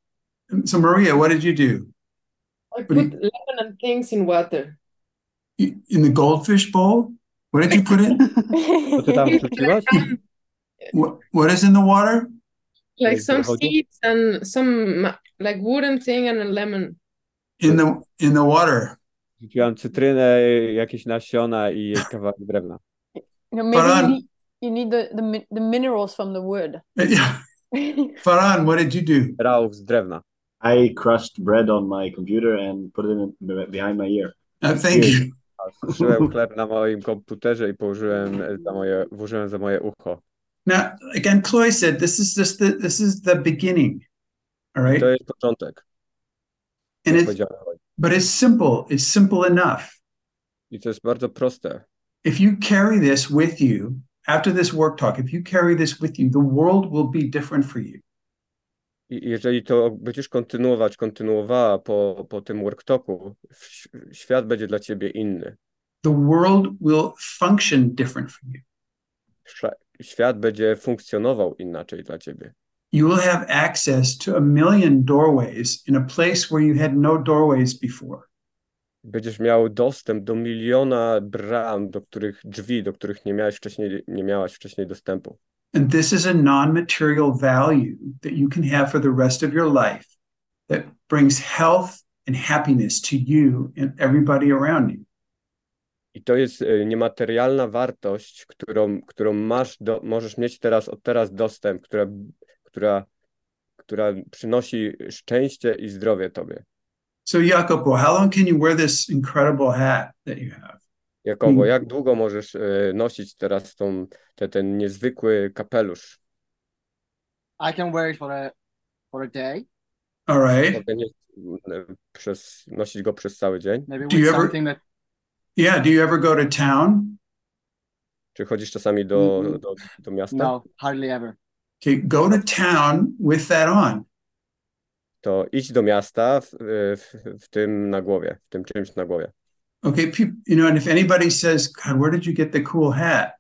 [SPEAKER 1] So Maria, what did you do?
[SPEAKER 6] I
[SPEAKER 1] do you-
[SPEAKER 6] put lemon and things in water.
[SPEAKER 1] You- In the goldfish bowl? What did you put in?
[SPEAKER 2] Co ty tam wrzuciłaś?
[SPEAKER 1] what, what is in the water?
[SPEAKER 6] Like
[SPEAKER 2] Like
[SPEAKER 6] some seeds and some like wooden thing and a lemon.
[SPEAKER 1] In the in the water.
[SPEAKER 2] Wrzuciłam cytrynę, jakieś nasiona i kawałek drewna.
[SPEAKER 3] You know, maybe you need, you need the, the the minerals from the wood.
[SPEAKER 1] Yeah. Farhan, what did you do?
[SPEAKER 2] Rałów z drewna.
[SPEAKER 4] I crushed bread on my computer and put it in behind my ear.
[SPEAKER 1] Uh, thank you.
[SPEAKER 2] Suszyłem chleb na moim komputerze i położyłem za moje, włożyłem za moje ucho.
[SPEAKER 1] Now, again, Chloe said this is just the this is the beginning. All right.
[SPEAKER 2] To jest początek.
[SPEAKER 1] And it's but it's simple. It's simple enough.
[SPEAKER 2] I to jest bardzo proste.
[SPEAKER 1] If you carry this with you after this work talk, if you carry this with you, the world will be different for you.
[SPEAKER 2] Jeżeli to będziesz kontynuować, kontynuowała po, po tym worktoku, świat będzie dla ciebie inny.
[SPEAKER 1] The world will function different for you.
[SPEAKER 2] Świat będzie funkcjonował inaczej dla ciebie.
[SPEAKER 1] You will have access to a million doorways in a place where you had no doorways before.
[SPEAKER 2] Będziesz miał dostęp do miliona bram, do których drzwi, do których nie miałeś wcześniej, nie miałaś wcześniej dostępu.
[SPEAKER 1] And this is a non material value that you can have for the rest of your life that brings health and happiness to you and everybody around you.
[SPEAKER 2] I to jest niematerialna wartość, którą, którą masz, do, możesz mieć teraz od teraz dostęp, która, która, która przynosi szczęście i zdrowie tobie.
[SPEAKER 1] So, Jacopo, how long can you wear this incredible hat that you have?
[SPEAKER 2] Jakobo,
[SPEAKER 1] Mm.
[SPEAKER 2] jak długo możesz e, nosić teraz tą, te, ten niezwykły kapelusz?
[SPEAKER 5] I can wear it for a for a day,
[SPEAKER 1] All right.
[SPEAKER 2] Mogę nie, e, przez, nosić go przez cały dzień?
[SPEAKER 5] maybe
[SPEAKER 1] Do you ever-
[SPEAKER 5] that
[SPEAKER 1] Yeah. Do you ever go to town?
[SPEAKER 2] Czy chodzisz czasami do,
[SPEAKER 5] Mm,
[SPEAKER 2] do, do miasta?
[SPEAKER 5] no, hardly ever.
[SPEAKER 1] Okay. Go to town with that on.
[SPEAKER 2] To idź do miasta w, w, w tym na głowie, w tym czymś na głowie.
[SPEAKER 1] Okay. Peop you know, and if anybody says, God, where did you get the cool hat?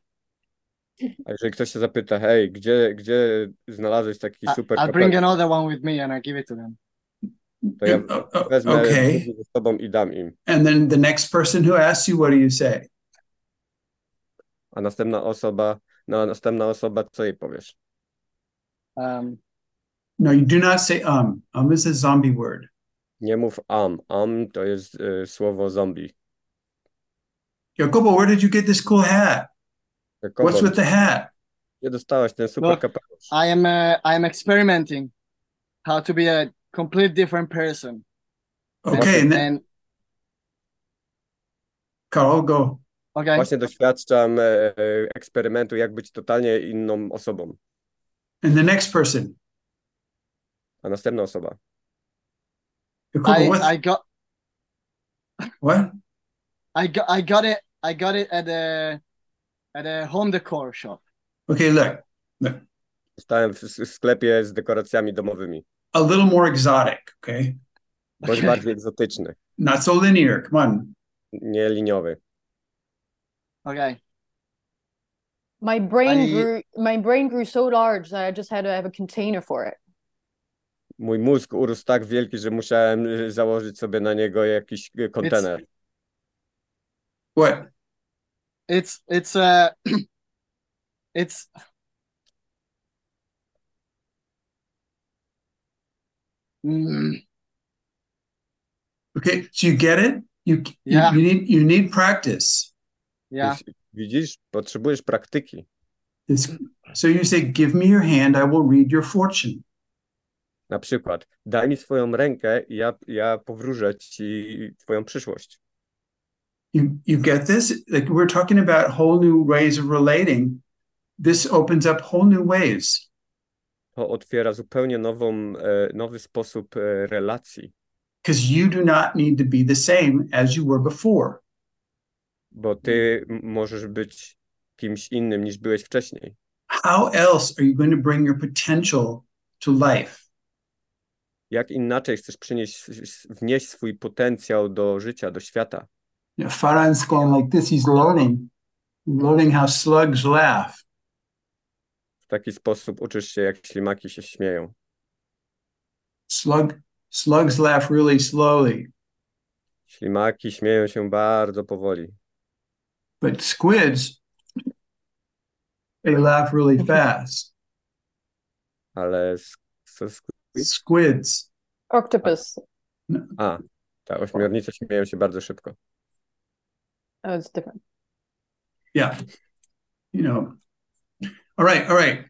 [SPEAKER 2] A jeżeli ktoś się zapyta, hej, gdzie, gdzie znalazłeś taki
[SPEAKER 5] I,
[SPEAKER 2] super
[SPEAKER 5] I'll bring
[SPEAKER 2] kapelusz?
[SPEAKER 5] another one with me and I give it to them.
[SPEAKER 2] To ja wezmę
[SPEAKER 1] okay.
[SPEAKER 2] drugi ze sobą i dam im.
[SPEAKER 1] And then the next person who asks you, what do you say?
[SPEAKER 2] A następna osoba, no, następna osoba, co jej powiesz?
[SPEAKER 5] Um,
[SPEAKER 1] No, you do not say um. Um is a zombie word.
[SPEAKER 2] Nie mów am. Am to jest y, słowo zombie.
[SPEAKER 1] Jacobo, where did you get this cool hat?
[SPEAKER 2] Jakobo,
[SPEAKER 1] What's with the hat?
[SPEAKER 2] Gdzie dostałeś ten super
[SPEAKER 5] Look,
[SPEAKER 2] kapelusz?
[SPEAKER 5] I am uh, I am experimenting how to be a complete different person.
[SPEAKER 1] Okay, and then
[SPEAKER 5] And
[SPEAKER 1] Carl, go.
[SPEAKER 5] okay,
[SPEAKER 2] Właśnie doświadczam e, eksperymentu, jak być totalnie inną osobą.
[SPEAKER 1] And the next person.
[SPEAKER 2] A następna osoba.
[SPEAKER 1] Jacobo,
[SPEAKER 5] I
[SPEAKER 1] what?
[SPEAKER 5] I got
[SPEAKER 1] what?
[SPEAKER 5] I got I got it I got it at a at a home decor shop.
[SPEAKER 1] Okay, look, look.
[SPEAKER 2] Stałem w sklepie z dekoracjami domowymi.
[SPEAKER 1] A little more exotic, okay?
[SPEAKER 2] Bądź
[SPEAKER 5] Okay.
[SPEAKER 2] bardziej egzotyczny,
[SPEAKER 1] Not so linear. Come on.
[SPEAKER 2] nie liniowy.
[SPEAKER 5] Okay.
[SPEAKER 3] My brain
[SPEAKER 5] I-
[SPEAKER 3] grew my brain grew so large that I just had to have a container for it.
[SPEAKER 2] Mój mózg urósł tak wielki, że musiałem y, założyć sobie na niego jakiś y, kontener.
[SPEAKER 1] What?
[SPEAKER 5] It's it's uh it's Mm,
[SPEAKER 1] Okay, so you get it? You you,
[SPEAKER 5] Yeah.
[SPEAKER 1] you need you need practice.
[SPEAKER 5] yeah.
[SPEAKER 2] Widzisz, potrzebujesz praktyki.
[SPEAKER 1] It's, so you say, "Give me your hand. I will read your fortune."
[SPEAKER 2] Na przykład, daj mi swoją rękę i ja, ja powróżę ci twoją przyszłość.
[SPEAKER 1] You you get this? Like we're talking about whole new ways of relating. This opens up whole new ways.
[SPEAKER 2] To otwiera zupełnie nową, e, nowy sposób e, relacji,
[SPEAKER 1] because you do not need to be the same as you were before.
[SPEAKER 2] bo ty możesz być kimś innym niż byłeś wcześniej.
[SPEAKER 1] How else are you going to bring your potential to life?
[SPEAKER 2] Jak inaczej chcesz przynieść, wnieść swój potencjał do życia, do świata?
[SPEAKER 1] You know, Farhan's going like this. He's learning, learning how slugs laugh.
[SPEAKER 2] W taki sposób uczysz się, jak ślimaki się śmieją.
[SPEAKER 1] Slug, slugs laugh really slowly,
[SPEAKER 2] Ślimaki śmieją się bardzo powoli,
[SPEAKER 1] but squids, they laugh really fast.
[SPEAKER 2] ale s- s- s-
[SPEAKER 1] Squids.
[SPEAKER 3] Octopus.
[SPEAKER 2] a, ta ośmiornice śmieją się bardzo szybko.
[SPEAKER 3] Oh, it's different.
[SPEAKER 1] Yeah. You know. All right. All right.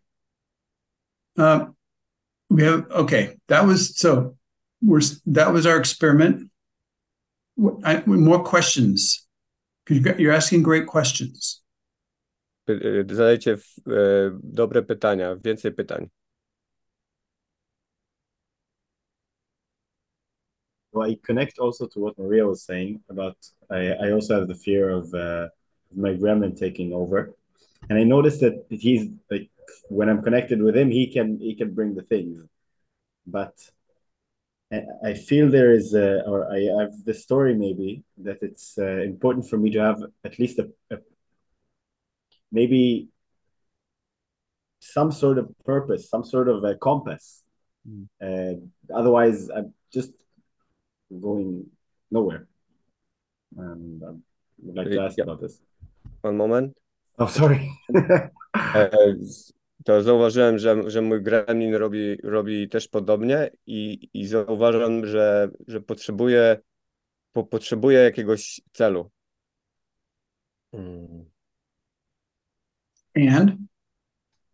[SPEAKER 1] Um, we have okay. That was so. We're that was our experiment. What- I, more questions because you got, you're asking great questions.
[SPEAKER 2] Zadajcie w- dobre pytania, więcej pytań.
[SPEAKER 4] Well, I connect also to what Maria was saying about I, I also have the fear of uh, my grandma taking over. And I noticed that he's like when I'm connected with him, he can he can bring the things. But I- I feel there is a, or I have the story maybe that it's uh, important for me to have at least a, a maybe some sort of purpose, some sort of a compass.
[SPEAKER 2] Mm.
[SPEAKER 4] Uh, otherwise, I'm just going nowhere. And I would like to ask
[SPEAKER 2] Yeah.
[SPEAKER 4] about this.
[SPEAKER 2] One moment.
[SPEAKER 4] Oh, sorry.
[SPEAKER 2] E, To zauważyłem, że, że mój gremlin robi, robi też podobnie i, i zauważam, że, że potrzebuje, po, potrzebuje jakiegoś celu. Mm.
[SPEAKER 1] And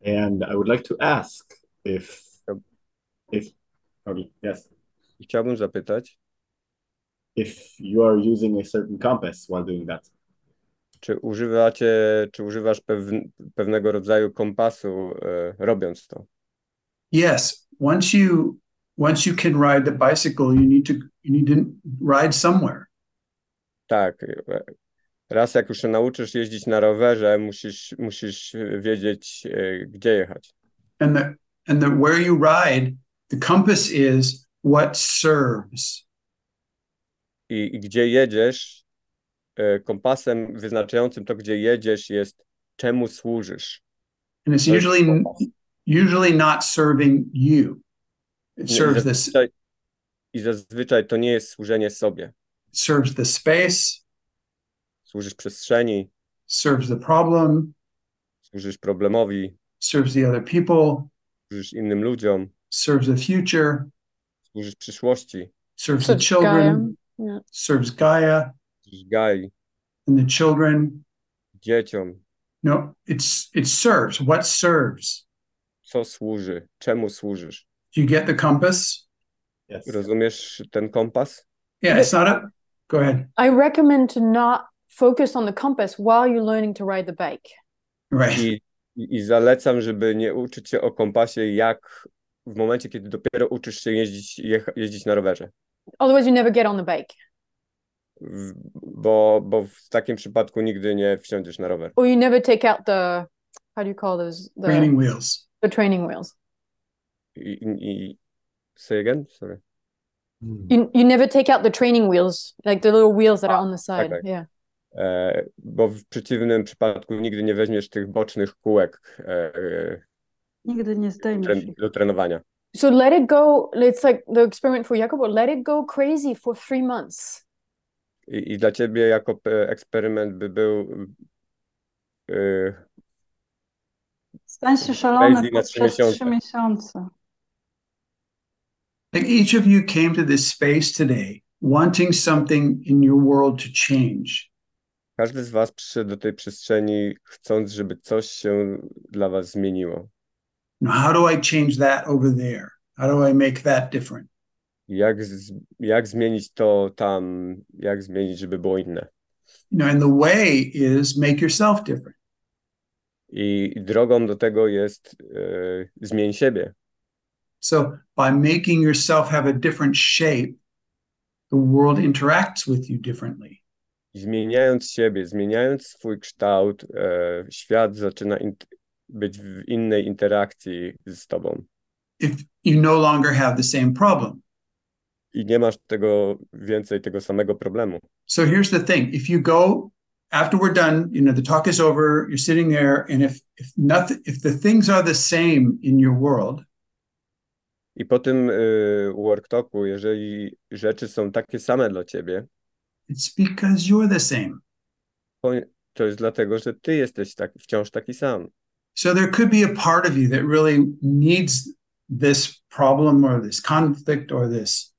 [SPEAKER 4] and I would like to ask if if okay, yes,
[SPEAKER 2] I chciałbym zapytać,
[SPEAKER 4] if you are using a certain compass while doing that.
[SPEAKER 2] czy używacie, czy używasz pewn, pewnego rodzaju kompasu, e, robiąc to?
[SPEAKER 1] yes, once you once you can ride the bicycle, you need to you need to ride somewhere.
[SPEAKER 2] Tak. Raz jak już się nauczysz jeździć na rowerze, musisz, musisz wiedzieć, e, gdzie jechać.
[SPEAKER 1] And the and the where you ride, the compass is what serves.
[SPEAKER 2] I, i gdzie jedziesz, e, kompasem wyznaczającym to, gdzie jedziesz, jest czemu służysz.
[SPEAKER 1] And it's usually usually not serving you. It serves this
[SPEAKER 2] zazwyczaj, I zazwyczaj to nie jest służenie sobie.
[SPEAKER 1] serves the space,
[SPEAKER 2] Służysz przestrzeni,
[SPEAKER 1] serves the problem,
[SPEAKER 2] służysz problemowi,
[SPEAKER 1] serves the other people,
[SPEAKER 2] służysz innym ludziom,
[SPEAKER 1] serves the future,
[SPEAKER 2] służysz przyszłości,
[SPEAKER 1] serves the children.
[SPEAKER 3] Yeah.
[SPEAKER 1] serves Gaia
[SPEAKER 2] Gai,
[SPEAKER 1] and the children.
[SPEAKER 2] dzieciom.
[SPEAKER 1] No, it's it serves. What serves?
[SPEAKER 2] Co służy? Czemu służysz?
[SPEAKER 1] Do you get the compass?
[SPEAKER 4] Yes.
[SPEAKER 2] Rozumiesz ten kompas?
[SPEAKER 1] Yeah, it's not a. Go ahead.
[SPEAKER 3] I recommend to not focus on the compass while you're learning to ride the bike.
[SPEAKER 1] Right.
[SPEAKER 2] I, i, I zalecam, żeby nie uczyć się o kompasie, jak w momencie, kiedy dopiero uczysz się jeździć, jecha, jeździć na rowerze.
[SPEAKER 3] Otherwise, you never get on the bike,
[SPEAKER 2] W, bo, bo w takim przypadku nigdy nie wsiądziesz na rower.
[SPEAKER 3] or you never take out the how do you call those the
[SPEAKER 1] Training wheels.
[SPEAKER 3] the training wheels.
[SPEAKER 2] I, i, say again? Sorry.
[SPEAKER 3] You you never take out the training wheels, like the little wheels that are on the side.
[SPEAKER 2] okay.
[SPEAKER 3] Yeah.
[SPEAKER 2] E, bo w przeciwnym przypadku nigdy nie weźmiesz tych bocznych kółek e,
[SPEAKER 10] Nigdy nie zdejmiesz
[SPEAKER 2] tren,
[SPEAKER 10] ich.
[SPEAKER 2] do trenowania.
[SPEAKER 3] So let it go. It's like the experiment for Jacobo. Let it go crazy for three months.
[SPEAKER 2] I, I dla ciebie jako eksperyment by był yy,
[SPEAKER 10] Stań się szalony przez trzy miesiące.
[SPEAKER 1] Like each of you came to this space today wanting something in your world to change.
[SPEAKER 2] Każdy z was przyszedł do tej przestrzeni chcąc, żeby coś się dla was zmieniło.
[SPEAKER 1] How do I change that over there? How do I make that different?
[SPEAKER 2] Jak, jak zmienić to tam, jak zmienić, żeby było inne?
[SPEAKER 1] You know, and the way is make yourself different.
[SPEAKER 2] I drogą do tego jest e, zmień siebie.
[SPEAKER 1] So by making yourself have a different shape, the world interacts with you differently.
[SPEAKER 2] Zmieniając siebie, zmieniając swój kształt, e, świat zaczyna być w innej interakcji z tobą.
[SPEAKER 1] If you no longer have the same problem.
[SPEAKER 2] I nie masz tego więcej tego samego problemu.
[SPEAKER 1] So here's the thing, if you go after we're done, you know, the talk is over, you're sitting there and if if nothing if the things are the same in your world,
[SPEAKER 2] I po tym y, worktalku, jeżeli rzeczy są takie same dla ciebie,
[SPEAKER 1] it's because you're the same.
[SPEAKER 2] To jest dlatego, że ty jesteś tak, wciąż taki sam.
[SPEAKER 1] So there could be a part of you that really needs this problem or this conflict or this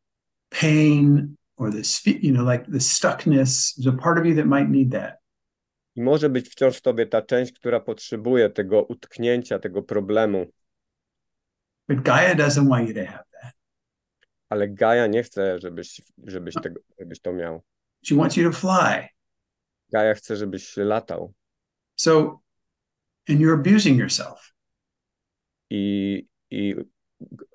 [SPEAKER 1] pain or this, you know, like the stuckness. There's a part of you that might need that.
[SPEAKER 2] I może być wciąż w tobie ta część, która potrzebuje tego utknięcia, tego problemu.
[SPEAKER 1] But Gaia doesn't want you to have that.
[SPEAKER 2] Ale Gaia nie chce, żebyś, żebyś, tego, żebyś to miał.
[SPEAKER 1] She wants you to fly.
[SPEAKER 2] Gaia chce, żebyś latał.
[SPEAKER 1] So, and you're abusing yourself.
[SPEAKER 2] I, i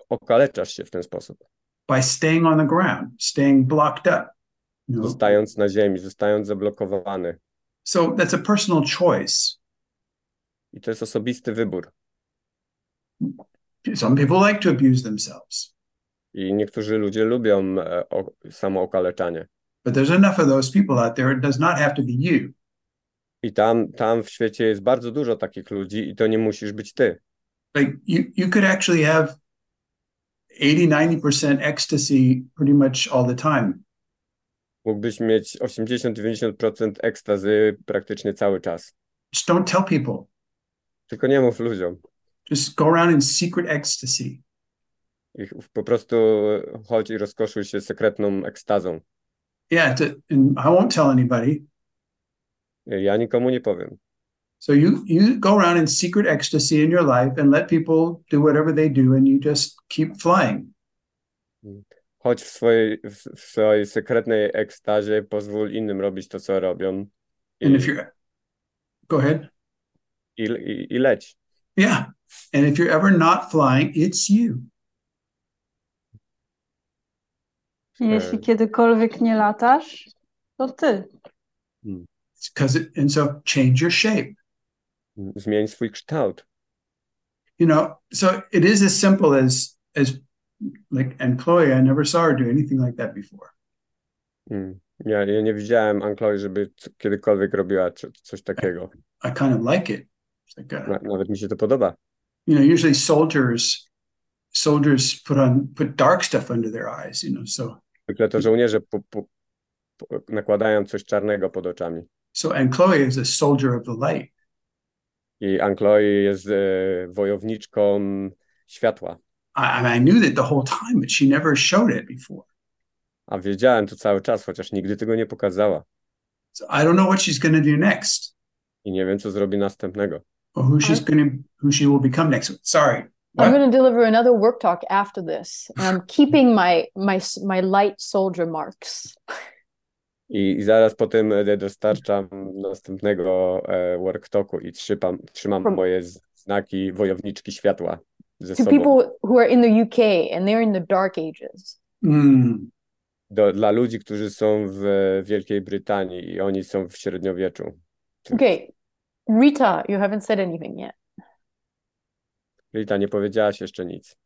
[SPEAKER 2] okaleczasz się w ten sposób.
[SPEAKER 1] By staying on the ground, staying blocked up.
[SPEAKER 2] You know? Zostając na ziemi, zostając zablokowany.
[SPEAKER 1] So that's a personal choice.
[SPEAKER 2] I to jest osobisty wybór.
[SPEAKER 1] Some people like to abuse themselves.
[SPEAKER 2] I niektórzy ludzie lubią e, o, samookaleczanie.
[SPEAKER 1] But there's enough of those people out there. It does not have to be you.
[SPEAKER 2] I tam, tam w świecie jest bardzo dużo takich ludzi i to nie musisz być ty.
[SPEAKER 1] Like you, you could actually have 80-90% ecstasy pretty much all the time.
[SPEAKER 2] Mógłbyś mieć 80-90% ekstazy praktycznie cały czas.
[SPEAKER 1] Just don't tell people.
[SPEAKER 2] Tylko nie mów ludziom.
[SPEAKER 1] Just go around in secret ecstasy.
[SPEAKER 2] I po prostu chodź i rozkoszuj się sekretną ekstazą.
[SPEAKER 1] Yeah, to, and I won't tell anybody.
[SPEAKER 2] Ja nikomu nie powiem.
[SPEAKER 1] So you you go around in secret ecstasy in your life and let people do whatever they do and you just keep flying.
[SPEAKER 2] Chodź w swojej, w swojej sekretnej ekstazie, pozwól innym robić to, co robią.
[SPEAKER 1] I, and if you're go ahead.
[SPEAKER 2] I, i, i leć.
[SPEAKER 1] Yeah. And if you're ever not flying, it's you.
[SPEAKER 10] Jeśli kiedykolwiek nie latasz, to ty.
[SPEAKER 1] Because it, and so change your shape.
[SPEAKER 2] Zmień swój kształt.
[SPEAKER 1] You know, so it is as simple as as like and Chloe, I never saw her do anything like that before.
[SPEAKER 2] Mm. Ja, ja nie widziałem Chloe, żeby kiedykolwiek robiła coś takiego.
[SPEAKER 1] I, I kind of like it. Like a,
[SPEAKER 2] Na, nawet mi się to podoba.
[SPEAKER 1] You know, usually soldiers soldiers put on put dark stuff under their eyes, you know, so
[SPEAKER 2] Zwykle to żołnierze po, po, po, nakładają coś czarnego pod oczami.
[SPEAKER 1] So and Chloe is a soldier of the light.
[SPEAKER 2] I Chloe jest wojowniczką światła.
[SPEAKER 1] I, I knew that the whole time, but she never showed it before.
[SPEAKER 2] A wiedziałem to cały czas, chociaż nigdy tego nie pokazała.
[SPEAKER 1] So I don't know what she's going to do next.
[SPEAKER 2] I nie wiem, co zrobi następnego.
[SPEAKER 1] Or who she's going to, who she will become next. Sorry.
[SPEAKER 3] I'm going to deliver another work talk after this. I'm keeping my my my light soldier marks.
[SPEAKER 2] I, I zaraz potem dostarczam następnego e, work talku i trzymam, trzymam moje znaki wojowniczki światła ze
[SPEAKER 3] to
[SPEAKER 2] sobą.
[SPEAKER 3] people who are in the UK and they're in the dark ages.
[SPEAKER 1] Mm.
[SPEAKER 2] Do, dla ludzi, którzy są w Wielkiej Brytanii i oni są w średniowieczu.
[SPEAKER 3] Okay. Rita, you haven't said anything yet.
[SPEAKER 2] Rita, nie powiedziałaś jeszcze nic.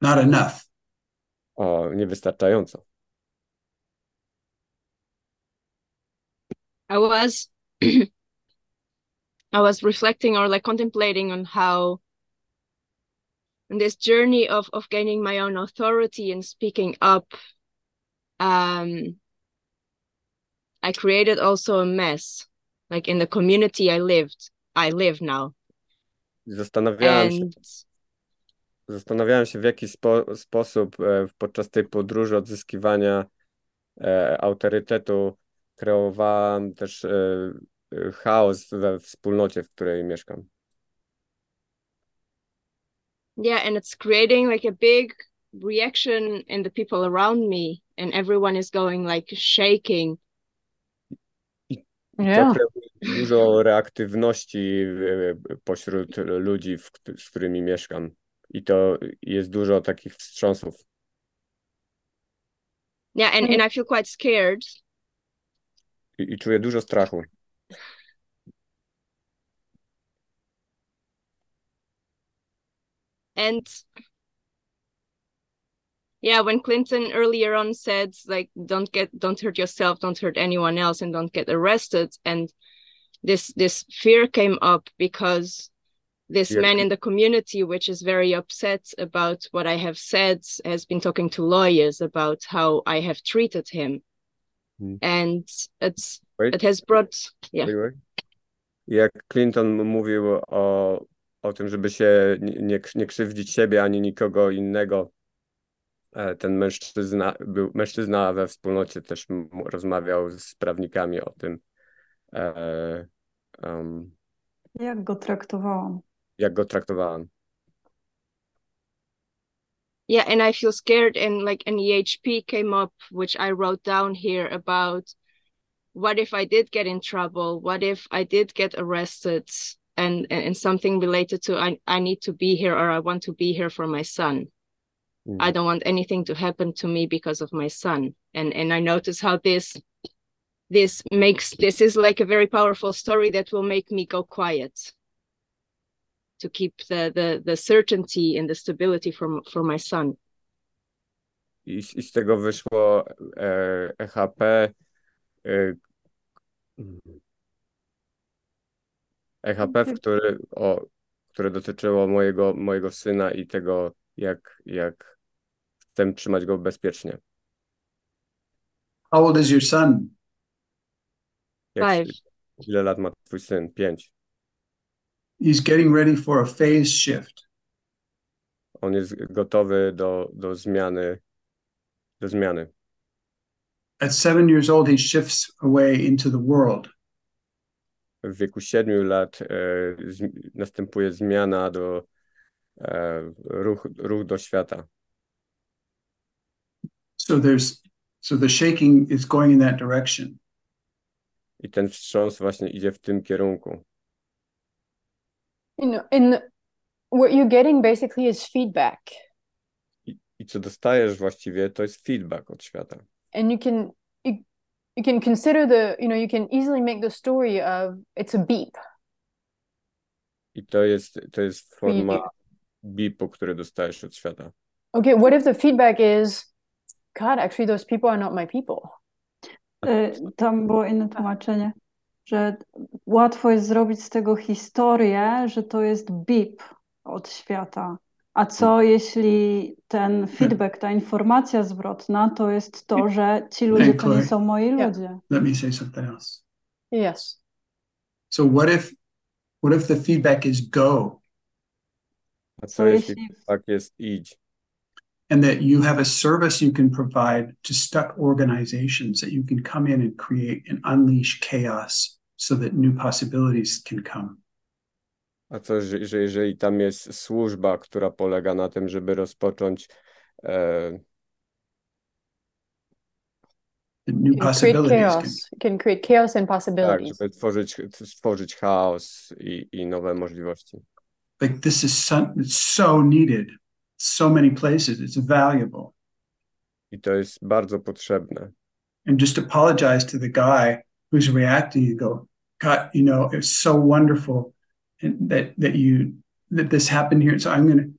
[SPEAKER 1] Not enough.
[SPEAKER 2] O, niewystarczająco.
[SPEAKER 7] I was I was reflecting or like contemplating on how in this journey of of gaining my own authority and speaking up um I created also a mess, like in the community I lived, I live now.
[SPEAKER 2] Zastanawiałem się, zastanawiałem się w jaki spo, sposób podczas tej podróży odzyskiwania e, autorytetu kreowałam też e, chaos we wspólnocie, w której mieszkam.
[SPEAKER 7] Yeah, and it's creating like a big reaction in the people around me, and everyone is going like shaking.
[SPEAKER 2] Yeah. Dużo reaktywności pośród ludzi, z którymi mieszkam. I to jest dużo takich wstrząsów.
[SPEAKER 7] Yeah, and, and I feel quite scared.
[SPEAKER 2] Czuję dużo strachu.
[SPEAKER 7] And yeah, when Clinton earlier on said like don't get don't hurt yourself, don't hurt anyone else and don't get arrested and this this fear came up because this yeah. man in the community which is very upset about what I have said has been talking to lawyers about how I have treated him. Mm. And it's wait. it has brought yeah.
[SPEAKER 2] Jak Clinton mówił o o tym, żeby się nie, nie krzywdzić siebie ani nikogo innego. E, ten mężczyzna, był, mężczyzna we wspólnocie też rozmawiał z prawnikami o tym. E,
[SPEAKER 10] um, jak go traktowałam?
[SPEAKER 2] Jak go traktowałam.
[SPEAKER 7] Yeah, and I feel scared and like an EHP came up, which I wrote down here about what if I did get in trouble? What if I did get arrested? and and something related to I, I need to be here or I want to be here for my son. Mm. I don't want anything to happen to me because of my son. And and I notice how this this makes this is like a very powerful story that will make me go quiet to keep the the the certainty and the stability for for my son.
[SPEAKER 2] I, i z tego wyszło e, EHP. E, EHP, który, o, które dotyczyło mojego, mojego syna i tego, jak, jak chcę trzymać go bezpiecznie.
[SPEAKER 1] How old is your son?
[SPEAKER 7] Jak, Five.
[SPEAKER 2] Ile lat ma twój syn? Pięć.
[SPEAKER 1] He's getting ready for a phase shift.
[SPEAKER 2] On jest gotowy do, do zmiany, do zmiany.
[SPEAKER 1] At seven years old, he shifts away into the world
[SPEAKER 2] w wieku 7 lat e, z, następuje zmiana do e, ruch, ruch do świata.
[SPEAKER 1] So there's so the shaking is going in that direction.
[SPEAKER 2] I ten wstrząs właśnie idzie w tym kierunku.
[SPEAKER 3] You know, in what you're getting basically is feedback.
[SPEAKER 2] I, I co dostajesz właściwie to jest feedback od świata.
[SPEAKER 3] And you can you can consider the you know you can easily make the story of it's a beep.
[SPEAKER 2] I to jest to jest forma beepu który dostajesz od świata.
[SPEAKER 3] Okay what if the feedback is god actually those people are not my people?
[SPEAKER 10] Tam było inne tłumaczenie że łatwo jest zrobić z tego historię że to jest beep od świata a co jeśli ten feedback, ta informacja zwrotna to jest to, że ci ludzie to nie są moi ludzie?
[SPEAKER 1] Let me say something else.
[SPEAKER 3] Yes.
[SPEAKER 1] So what if what if the feedback is go?
[SPEAKER 2] A co jeśli feedback jest idź?
[SPEAKER 1] And that you have a service you can provide to stuck organizations that you can come in and create and unleash chaos so that new possibilities can come.
[SPEAKER 2] A co, że, że jeżeli tam jest służba, która polega na tym, żeby rozpocząć e,
[SPEAKER 1] new
[SPEAKER 3] possibilities create chaos. Can, can create chaos and possibilities.
[SPEAKER 2] Tak, żeby tworzyć, stworzyć chaos i, i nowe możliwości.
[SPEAKER 1] Like this is so, so needed. So many places. It's valuable.
[SPEAKER 2] I to jest bardzo potrzebne.
[SPEAKER 1] And just apologize to the guy who's reacting and go, God, you know, it's so wonderful that that you that this happened here. So I'm gonna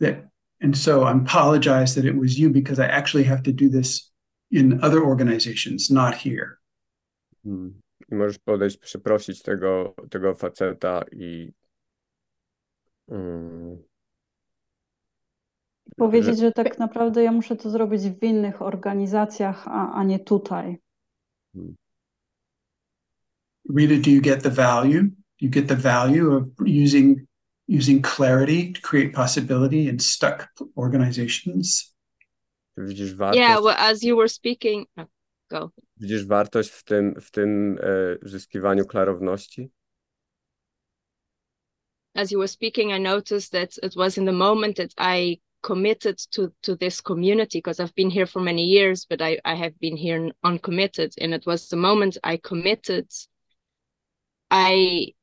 [SPEAKER 1] that and so I apologize that it was you because I actually have to do this in other organizations, not here.
[SPEAKER 2] Hmm. I możesz podejść, przeprosić tego, tego faceta i
[SPEAKER 10] um, powiedzieć, że... tak naprawdę ja muszę to zrobić w innych organizacjach, a, a nie tutaj. Hmm.
[SPEAKER 1] Rita, do you get the value? Do you get the value of using using clarity to create possibility in stuck organizations?
[SPEAKER 2] Widzisz wartość?
[SPEAKER 7] Yeah, well, as you were speaking, oh, go.
[SPEAKER 2] Widzisz wartość w tym, w tym e, zyskiwaniu klarowności?
[SPEAKER 7] As you were speaking, I noticed that it was in the moment that I committed to to this community because I've been here for many years, but I I have been here uncommitted, and it was the moment I committed. I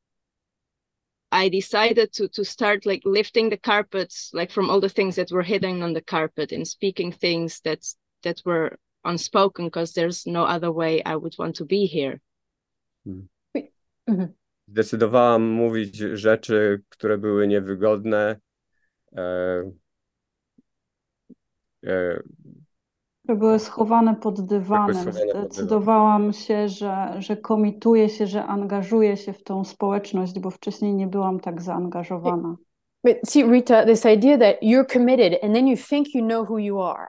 [SPEAKER 7] I decided to to start like lifting the carpets, like from all the things that were hidden on the carpet, and speaking things that that were unspoken, because there's no other way I would want to be here.
[SPEAKER 2] Hmm. Mhm. Zdecydowałam mówić rzeczy, które były niewygodne. E,
[SPEAKER 10] które były schowane pod dywanem. Zdecydowałam się, że, że komituję się, że angażuję się w tą społeczność, bo wcześniej nie byłam tak zaangażowana.
[SPEAKER 3] But see, Rita, this idea that you're committed and then you think you know who you are.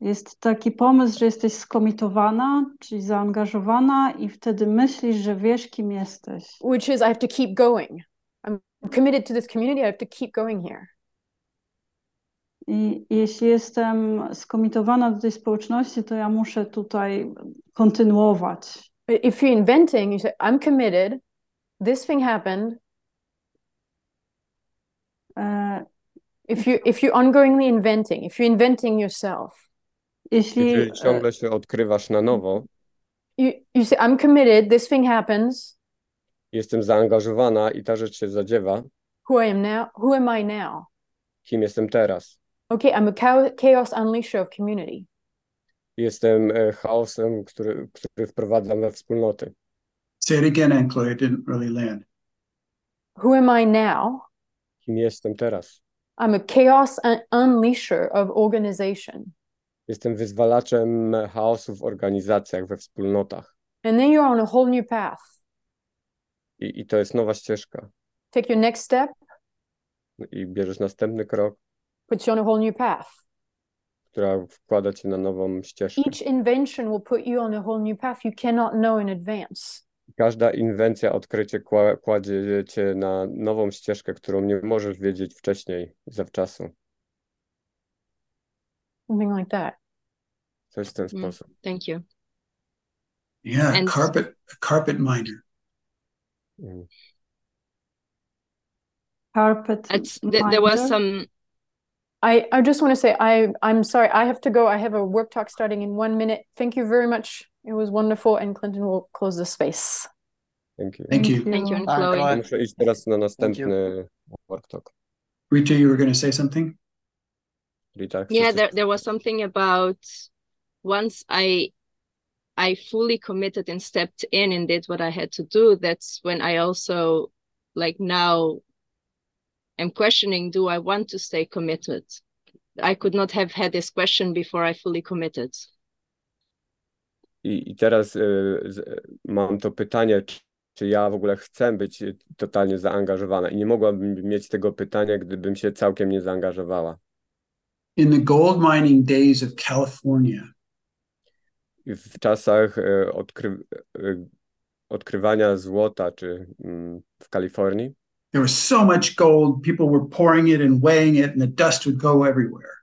[SPEAKER 10] Jest taki pomysł, że jesteś skomitowana, czyli zaangażowana i wtedy myślisz, że wiesz, kim jesteś.
[SPEAKER 3] Which is I have to keep going. I'm committed to this community, I have to keep going here.
[SPEAKER 10] I jeśli jestem skomitowana do tej społeczności, to ja muszę tutaj kontynuować.
[SPEAKER 3] If you're inventing, you say, I'm committed, this thing happened. Uh, if you if you're ongoingly inventing, if you're inventing yourself.
[SPEAKER 2] Jeśli Jeżeli ciągle się odkrywasz na nowo.
[SPEAKER 3] You, you say, I'm committed, this thing happens.
[SPEAKER 2] Jestem zaangażowana i ta rzecz się zadziewa.
[SPEAKER 3] Who I am now? Who am I now?
[SPEAKER 2] Kim jestem teraz?
[SPEAKER 3] Okay, I'm a chaos unleasher of community.
[SPEAKER 2] Jestem e, chaosem, który, który wprowadzam we wspólnoty.
[SPEAKER 1] Say it again, Ankle. It didn't really land.
[SPEAKER 3] Who am I now?
[SPEAKER 2] Kim jestem teraz?
[SPEAKER 3] I'm a chaos un unleasher of organization.
[SPEAKER 2] Jestem wyzwalaczem chaosu w organizacjach, we wspólnotach.
[SPEAKER 3] And then you're on a whole new path.
[SPEAKER 2] I, I to jest nowa ścieżka.
[SPEAKER 3] Take your next step.
[SPEAKER 2] I bierzesz następny krok
[SPEAKER 3] puts you on a whole new path.
[SPEAKER 2] która wkłada cię na nową ścieżkę.
[SPEAKER 3] Each invention will put you on a whole new path you cannot know in advance.
[SPEAKER 2] Każda inwencja, odkrycie kładzie cię na nową ścieżkę, którą nie możesz wiedzieć wcześniej, zawczasu.
[SPEAKER 3] Something like that.
[SPEAKER 2] Coś w ten mm, sposób.
[SPEAKER 7] Thank you.
[SPEAKER 1] Yeah, And... carpet, carpet miner.
[SPEAKER 10] Mm. Carpet.
[SPEAKER 7] Th there was some
[SPEAKER 3] I, I just want to say I I'm sorry I have to go. I have a work talk starting in one minute. Thank you very much. It was wonderful, and Clinton will close the space.
[SPEAKER 2] Thank you.
[SPEAKER 1] Thank you.
[SPEAKER 7] Thank you, and Chloe.
[SPEAKER 2] Muszę iść teraz na następny work talk.
[SPEAKER 1] Rita, you were going to say something.
[SPEAKER 2] Rita.
[SPEAKER 7] Yeah, there there was something about once I I fully committed and stepped in and did what I had to do. That's when I also like now am questioning do I want to stay committed? I could not have had this question before I fully committed.
[SPEAKER 2] I, i teraz y, mam to pytanie, czy, czy ja w ogóle chcę być totalnie zaangażowana i nie mogłabym mieć tego pytania, gdybym się całkiem nie zaangażowała.
[SPEAKER 1] In the gold mining days of California.
[SPEAKER 2] W czasach y, odkry, y, odkrywania złota czy mm, w Kalifornii
[SPEAKER 1] there was so much gold, people were pouring it and weighing it, and the dust would go everywhere.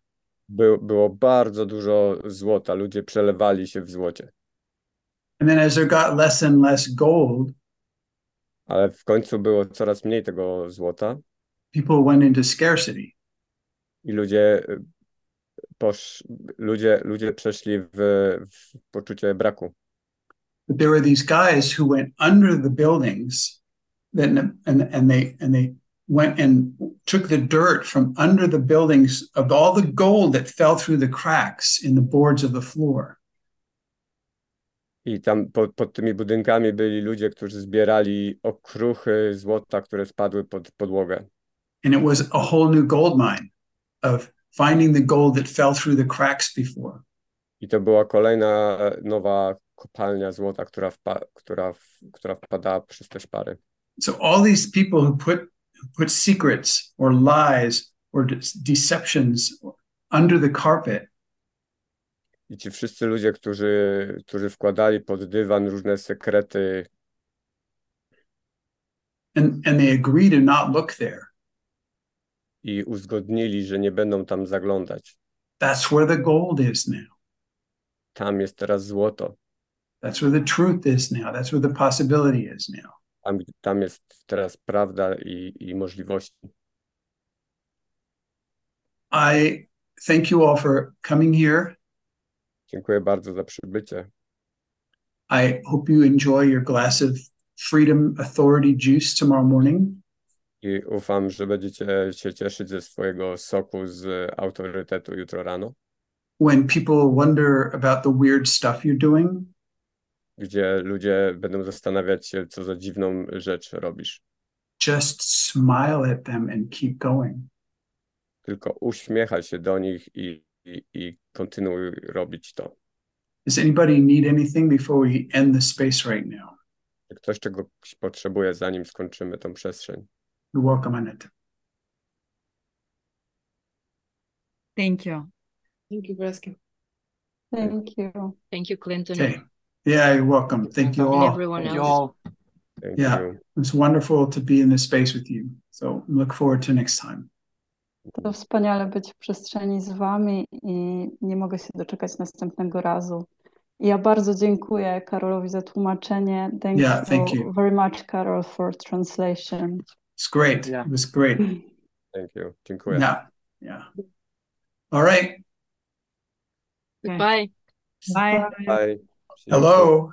[SPEAKER 2] By, było bardzo dużo złota, ludzie przelewali się w złocie.
[SPEAKER 1] And then as there got less and less gold,
[SPEAKER 2] ale w końcu było coraz mniej tego złota.
[SPEAKER 1] People went into scarcity.
[SPEAKER 2] I ludzie posz, ludzie, ludzie przeszli w, w poczucie braku.
[SPEAKER 1] But there were these guys who went under the buildings then and and they and they went and took the dirt from under the buildings of all the gold that fell through the cracks in the boards of the floor.
[SPEAKER 2] I tam pod, pod tymi budynkami byli ludzie, którzy zbierali okruchy złota, które spadły pod podłogę.
[SPEAKER 1] And it was a whole new gold mine of finding the gold that fell through the cracks before.
[SPEAKER 2] I to była kolejna nowa kopalnia złota, która, wpa która, która wpadała przez te szpary.
[SPEAKER 1] So all these people who put put secrets or lies or de deceptions under the carpet.
[SPEAKER 2] I ci wszyscy ludzie, którzy, którzy wkładali pod dywan różne sekrety
[SPEAKER 1] and, and they agree to not look there.
[SPEAKER 2] i uzgodnili, że nie będą tam zaglądać.
[SPEAKER 1] That's where the gold is now.
[SPEAKER 2] Tam jest teraz złoto.
[SPEAKER 1] That's where the truth is now. That's where the possibility is now.
[SPEAKER 2] Tam, tam jest teraz prawda i, i możliwości.
[SPEAKER 1] I thank you all for coming here.
[SPEAKER 2] Dziękuję bardzo za przybycie.
[SPEAKER 1] I hope you enjoy your glass of freedom authority juice tomorrow morning.
[SPEAKER 2] I ufam, że będziecie się cieszyć ze swojego soku z autorytetu jutro rano,
[SPEAKER 1] When people wonder about the weird stuff you're doing,
[SPEAKER 2] gdzie ludzie będą zastanawiać się, co za dziwną rzecz robisz.
[SPEAKER 1] just smile at them and keep going.
[SPEAKER 2] Tylko uśmiechaj się do nich i, i, i kontynuuj robić to.
[SPEAKER 1] Does anybody need anything before we end the space right now?
[SPEAKER 2] Czy ktoś czegoś potrzebuje, zanim skończymy tą przestrzeń?
[SPEAKER 1] You're welcome, Annette.
[SPEAKER 9] Thank you.
[SPEAKER 6] Thank you for asking.
[SPEAKER 10] Thank you.
[SPEAKER 7] Thank you, Clinton.
[SPEAKER 1] Okay. Yeah, you're welcome. Thank you all.
[SPEAKER 7] everyone
[SPEAKER 5] Thank
[SPEAKER 7] else.
[SPEAKER 5] you all.
[SPEAKER 2] Thank
[SPEAKER 1] Yeah.
[SPEAKER 2] you.
[SPEAKER 1] It's wonderful to be in this space with you. So look forward to next time.
[SPEAKER 10] To wspaniale być w przestrzeni z Wami i nie mogę się doczekać następnego razu. I Ja bardzo dziękuję Karolowi za tłumaczenie. Thank
[SPEAKER 1] Yeah, thank
[SPEAKER 10] you
[SPEAKER 1] you.
[SPEAKER 10] very much, Karol, for translation.
[SPEAKER 1] It's great.
[SPEAKER 5] Yeah.
[SPEAKER 1] It was great.
[SPEAKER 2] Thank you. Dziękuję.
[SPEAKER 1] Yeah. Yeah. All right.
[SPEAKER 7] Goodbye.
[SPEAKER 9] Bye.
[SPEAKER 2] Bye.
[SPEAKER 1] Hello.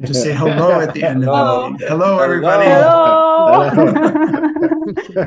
[SPEAKER 1] Just say hello at the end of
[SPEAKER 2] Hello.
[SPEAKER 1] the meeting. Hello, everybody.
[SPEAKER 10] Hello!